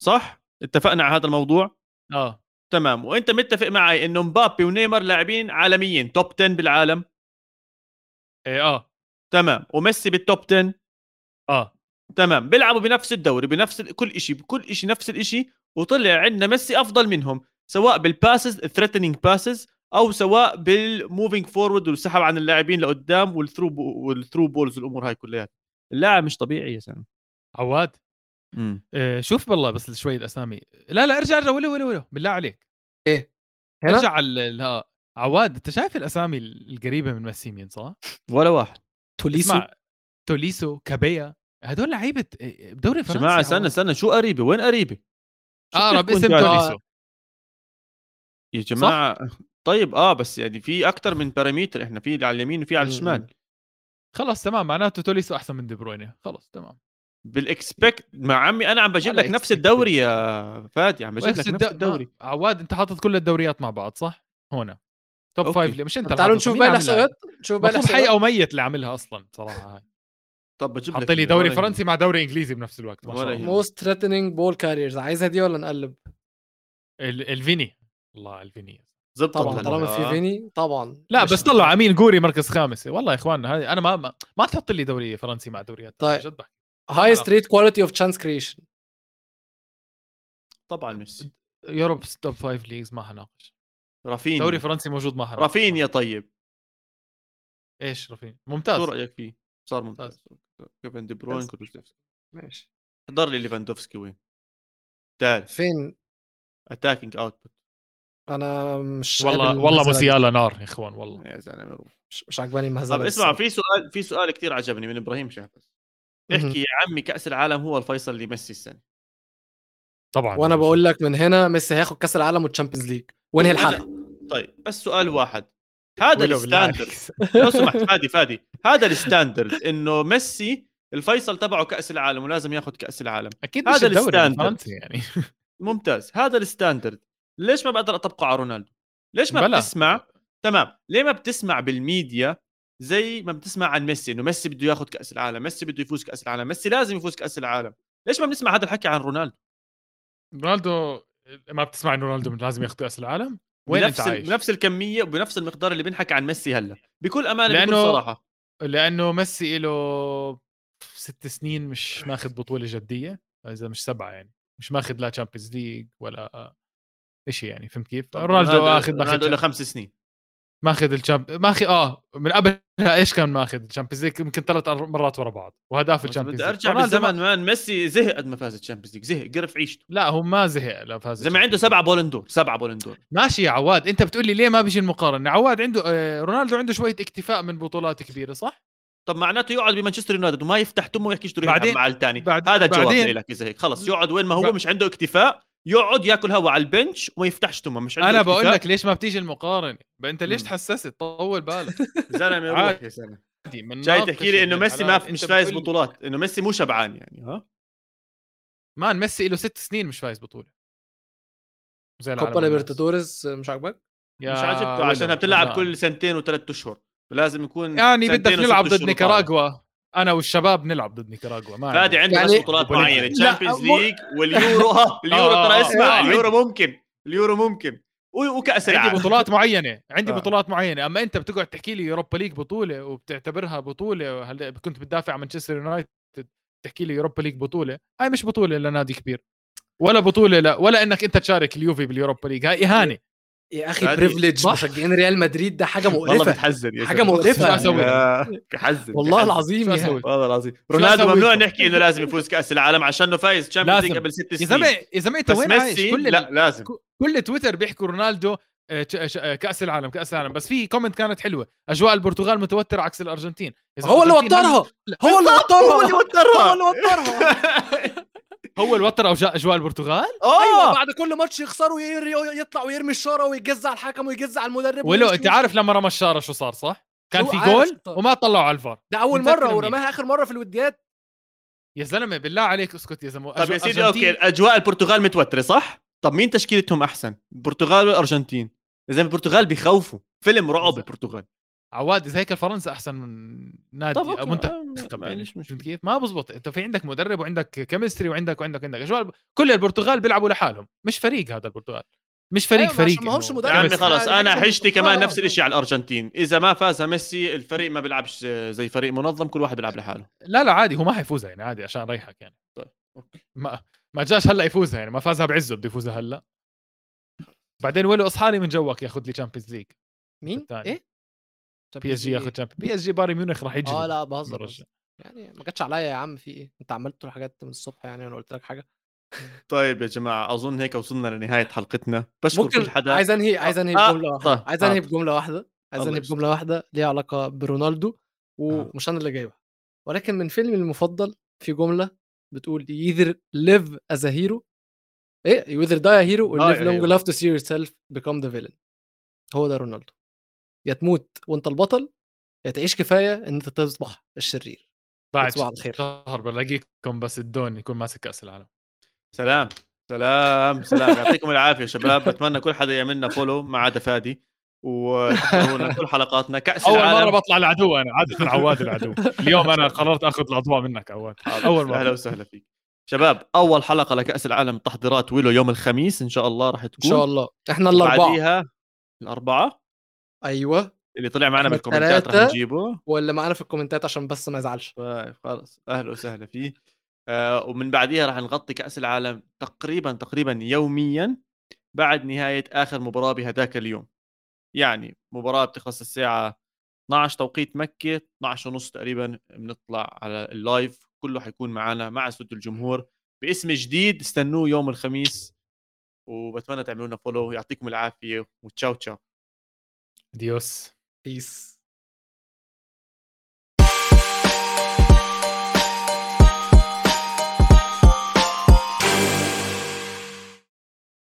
صح؟ اتفقنا على هذا الموضوع؟ آه. تمام. وأنت متفق معي إنه مبابي ونيمار لاعبين عالميين توب 10 بالعالم؟ إيه آه. تمام. وميسي بال top 10 آه. تمام. بيلعبوا بنفس الدوري بنفس ال- كل شيء بكل شيء نفس الشيء وطلع عندنا ميسي أفضل منهم سواء بال passes ال threatening passes أو سواء بال moving forward والسحب عن اللاعبين لقدام وال through وال through balls والأمور هاي كلها. اللاعب مش طبيعي يا زلمه عواد. آه شوف بالله بس شوي الاسامي لا لا ارجع ارجع. ولو ولو ولو. بالله عليك. إيه. هنا ارجع على ال- عواد أنت شايف الأسامي القريبة من ميسي مين صح؟ ولا واحد. توليسو. اسمع. توليسو كابيا. هدول لعيبة آه، بدوري فرنسا جماعة استنى استنى. شو قريبة؟ وين قريبة؟ اقرب بتحكوا اسم؟ توليسو. يا جماعة. طيب آه بس يعني في أكثر من parameter إحنا في على اليمين وفي على مم. الشمال خلاص تمام معناته توليسو أحسن من دي بروينه خلاص تمام بال expected مع عمي أنا عم بجيب لك نفس. الدوري يا فادي عم بجيب لك نفس الد- الدوري ما- عواد أنت حاطط كل الدوريات مع بعض صح؟ هنا توب أوكي. فايف لي مش أنت تعالوا. نشوف عاملها؟ الأحصائيات نشوف المفروض حي أو ميت اللي عاملها أصلا صراحة هاي طب بجيب لك لي دوري فرنسي مع دوري إنجليزي بنفس الوقت ما شاء ولا الله يهمك. موست ثريتنينج بول كاريرز عايزها دي ولا نقلب ال- الفيني الله الفيني زبطت طبعا. طالما في آه. فيني طبعا. لا بس طلعوا أمين جوري مركز خامس. والله يا إخواننا هذه أنا ما ما, ما تحط لي دوري فرنسي مع دوريات. طيب. جد بحكي. هايست ريت quality of chance creation طبعا ميسي. Europe top five leagues ما حناقش رافينيا. دوري فرنسي موجود ما حناقش رافينيا طيب. إيش رافين ممتاز. شو رأيك فيه؟ صار ممتاز. كيفن دي بروين ماشي. حضر لي ليفاندوفسكي وين؟ ثالث فين؟ attacking output أنا مش والله والله. موسيالا نار يا إخوان والله. يا زلمة مش, عجباني المهزله طب اسمع. في سؤال في سؤال كثير عجبني من إبراهيم شهبس. احكي يا عمي كأس العالم هو الفيصل لميسي السنة طبعا. وأنا بقول لك من هنا ميسي هياخد كأس العالم وال Champions League وانهي الحلقة؟ طيب بس سؤال واحد. هذا ال standard. لو سمحت فادي فادي. هذا ال standard إنه ميسي الفيصل تبعه كأس العالم ولازم ياخذ كأس العالم. أكيد هذا ال standard. يعني. ممتاز. هذا ال standard. ليش ما بقدر أطبقه على رونالدو؟ ليش ما بلا. بتسمع؟ تمام. ليه ما بتسمع بالميديا زي ما بتسمع عن ميسي؟ إنه ميسي بده ياخذ كأس العالم ميسي بده يفوز كأس العالم ميسي لازم يفوز كأس العالم. ليش ما بنسمع هذا الحكي عن رونالدو؟ رونالدو ما بتسمع إنه رونالدو لازم ياخذ كأس العالم؟ وين أنت بنفس ال- عايش؟ بنفس الكمية وبنفس المقدار اللي بنحكي عن ميسي هلأ. بكل أمانة بكل لأنه- صراحة. لأنه ميسي له ست سنين مش ماخذ بطولة جدية إذا مش سبعة يعني. مش ماخذ لا تشامبيونز ليج ولا شيء يعني فهمت كيف؟ رونالدو آخذ رونالدو له خمس سنين. ماخذ الشامب ماخذ آه من قبلها إيش كان ماخذ؟ الشامبيونز ليج يمكن ثلاث مرات ورا بعض وهداف بس الشامبيونز بدي ليج أرجع رونالدو ما- بالزمن مان ميسي زهق قد ما فاز الشامبيونز ليج زهق قرف عيشته. لا هو ما زهق لا فاز زي ما عنده سبعه بولندور سبعه بولندور ماشي يا عواد أنت بتقول لي ليه ما بيجي المقارنة؟ عواد عنده آه، رونالدو عنده شوية اكتفاء من بطولات كبيرة صح؟ طب معناته يقعد بمانشستر يونايتد وما يفتح تمه ويحكي بعدين- مع الثاني هذا الجواب لك اذا هيك خلص يقعد وين ما هو ب- مش عنده اكتفاء يقعد ياكل هوا على البنش وما يفتحش تمه مش عنده أنا بقول. لك ليش ما بتيجي المقارنة أنت ليش. تحسست طول بالك زلمة روح. يا زلمة جاي تحكي لي إنه ميسي ما. مش فايز بطولات إنه ميسي مو شبعان يعني ها مان ميسي له ست سنين مش فايز بطولة زي كوبا والناس. ليبرتادوريز مش عاجبك؟ مش عاجبته. عشانها بتلعب. كل سنتين وثلاث أشهر لازم يكون يعني بدك نلعب ضد. نيكاراغوا أنا والشباب نلعب ضد نيكاراغوا ما فادي عندي. عنده يعني- بس بطولات وبوليفيا. معينة مو- ليج واليورو اليورو آه، ترى آه، اسمع آه. اليورو ممكن اليورو ممكن وكأس عندي العالم بطولات معينة عندي آه. بطولات معينة أما أنت بتقعد تحكي لي يوروبا ليج بطولة وبتعتبرها بطولة هلا كنت بتدافع عن مانشستر يونايتد تحكي لي يوروبا ليج بطولة هاي مش بطولة لنادي كبير ولا بطولة لا ولا إنك أنت تشارك اليوفي باليوروبا ليج هاي إهانة يا أخي بريفليج. مشجعين ريال مدريد ده حاجة والله مقرفة. بتحزن يا. شو أسوي؟ آه، بحزن والله بحزن. العظيم يا؟ والله العظيم. رونالدو ممنوع؟ نحكي إنه لازم يفوز كأس العالم عشانه فايز تشامبيونز ليج. قبل ست يا سنين. زلمه يا زلمة إنت بس وين عايش؟ ميسي كل لا لازم. كل تويتر بيحكوا رونالدو آه، آه، كأس العالم كأس العالم. بس في comment كانت حلوة. أجواء البرتغال متوترة عكس الأرجنتين. هو اللي وترها. هو اللي وترها. هو اللي وترها. هو اللي وتر أوجا- أجواء البرتغال أيوه آه بعد كل ماتش يخسروا ير- يطلع ويرمي الشارة ويجز على الحكم ويجز على المدرب ولو أنت عارف لما رمى الشارة شو صار صح؟ كان في جول؟ وما طلعوا على الفار ده أول مرة. ورماها آخر مرة في الوديات يا زلمة بالله عليك اسكت يا زلمة طب يا أجواء سيدي okay أجواء البرتغال متوترة صح؟ طب مين تشكيلتهم أحسن؟ البرتغال والارجنتين؟ إذا البرتغال بيخوفوا فيلم رعب. البرتغال عواد إذا هيك فرنسا أحسن من نادي okay، منتخب. آه، يعني مش- كيف؟ ما بزبط. أنت في عندك مدرب وعندك chemistry وعندك وعندك وعندك اجواء كل البرتغال بيلعبوا لحالهم. مش فريق هذا البرتغال. مش فريق أيوة، فريق ما همش إنه- مدرب. يا عمي خلص هذا أنا حجتي كمان نفس. الشيء على الأرجنتين. إذا ما فاز ميسي الفريق ما بيلعبش زي فريق منظم كل واحد بيلعب لحاله. لا لا عادي هو ما حيفوزها يعني عادي عشان ريحك يعني. طيب، أوكي. ما ما جاش هلأ يفوزها يعني ما فازها بعزه بده يفوزها هلأ. بعدين ولو إصحالي من جوك ياخذ لي تشامبيونز ليج مين. إيه؟ بي إس جي ياخذ تشامبيونز بي إس جي بايرن ميونخ راح يجري آه لا بهزر. يعني ما جاتش عليا يا عم في إيه؟ أنت عملت له حاجات من الصبح يعني أنا قلت لك حاجة. طيب يا جماعة أظن هيك وصلنا لنهاية حلقتنا. بشكر ممكن كل حدا. عايز أنهي عايز أنهي آه، بجملة واحدة؟ طيب، عايز أنهي آه. بجملة واحدة؟ عايز أنهي. بجملة واحدة ليها علاقة برونالدو ومش أنا اللي جايبها. ولكن من فيلمي المفضل في جملة بتقول either live as a hero إيه you either die a hero or live a long enough to see yourself become the villain هو ده رونالدو. يا تموت وأنت البطل يا تعيش كفاية إن أنت تصبح الشرير. بعد تصبح على خير. شهر بلاقيكم بس الدون يكون ماسك كأس العالم. سلام سلام سلام. يعطيكم العافية شباب. بتمنى كل حدا يعملنا فولو ما عدا فادي. وتحضرونا كل حلقاتنا. كأس أول العالم. مره بطلع العدو أنا عادة عواد العدو. اليوم أنا قررت آخذ الأضواء منك عواد. أول أهلا مره وسهلا فيك. شباب أول حلقة لكأس العالم تحضيرات ويلو يوم الخميس. إن شاء الله راح إن تكون. شاء الله. إحنا الأربعة. بعديها الأربعة؟ أيوه. اللي طلع معنا بالكومنتات. راح نجيبه. واللي معانا في الكومنتات عشان بس ما يزعلش. طيب خلص أهلا وسهلا فيه. آه ومن بعديها راح نغطي كأس العالم تقريبا تقريبا يوميا بعد نهاية آخر مباراة بهذاك اليوم. يعني مباراة بتخلص الساعة 12 توقيت مكة 12 ونص تقريبا بنطلع على ال live. كله حيكون معنا مع صوت الجمهور. باسم جديد استنوه يوم الخميس وبتمنى تعملوا لنا follow يعطيكم العافية و ciao ciao. Adios. Peace.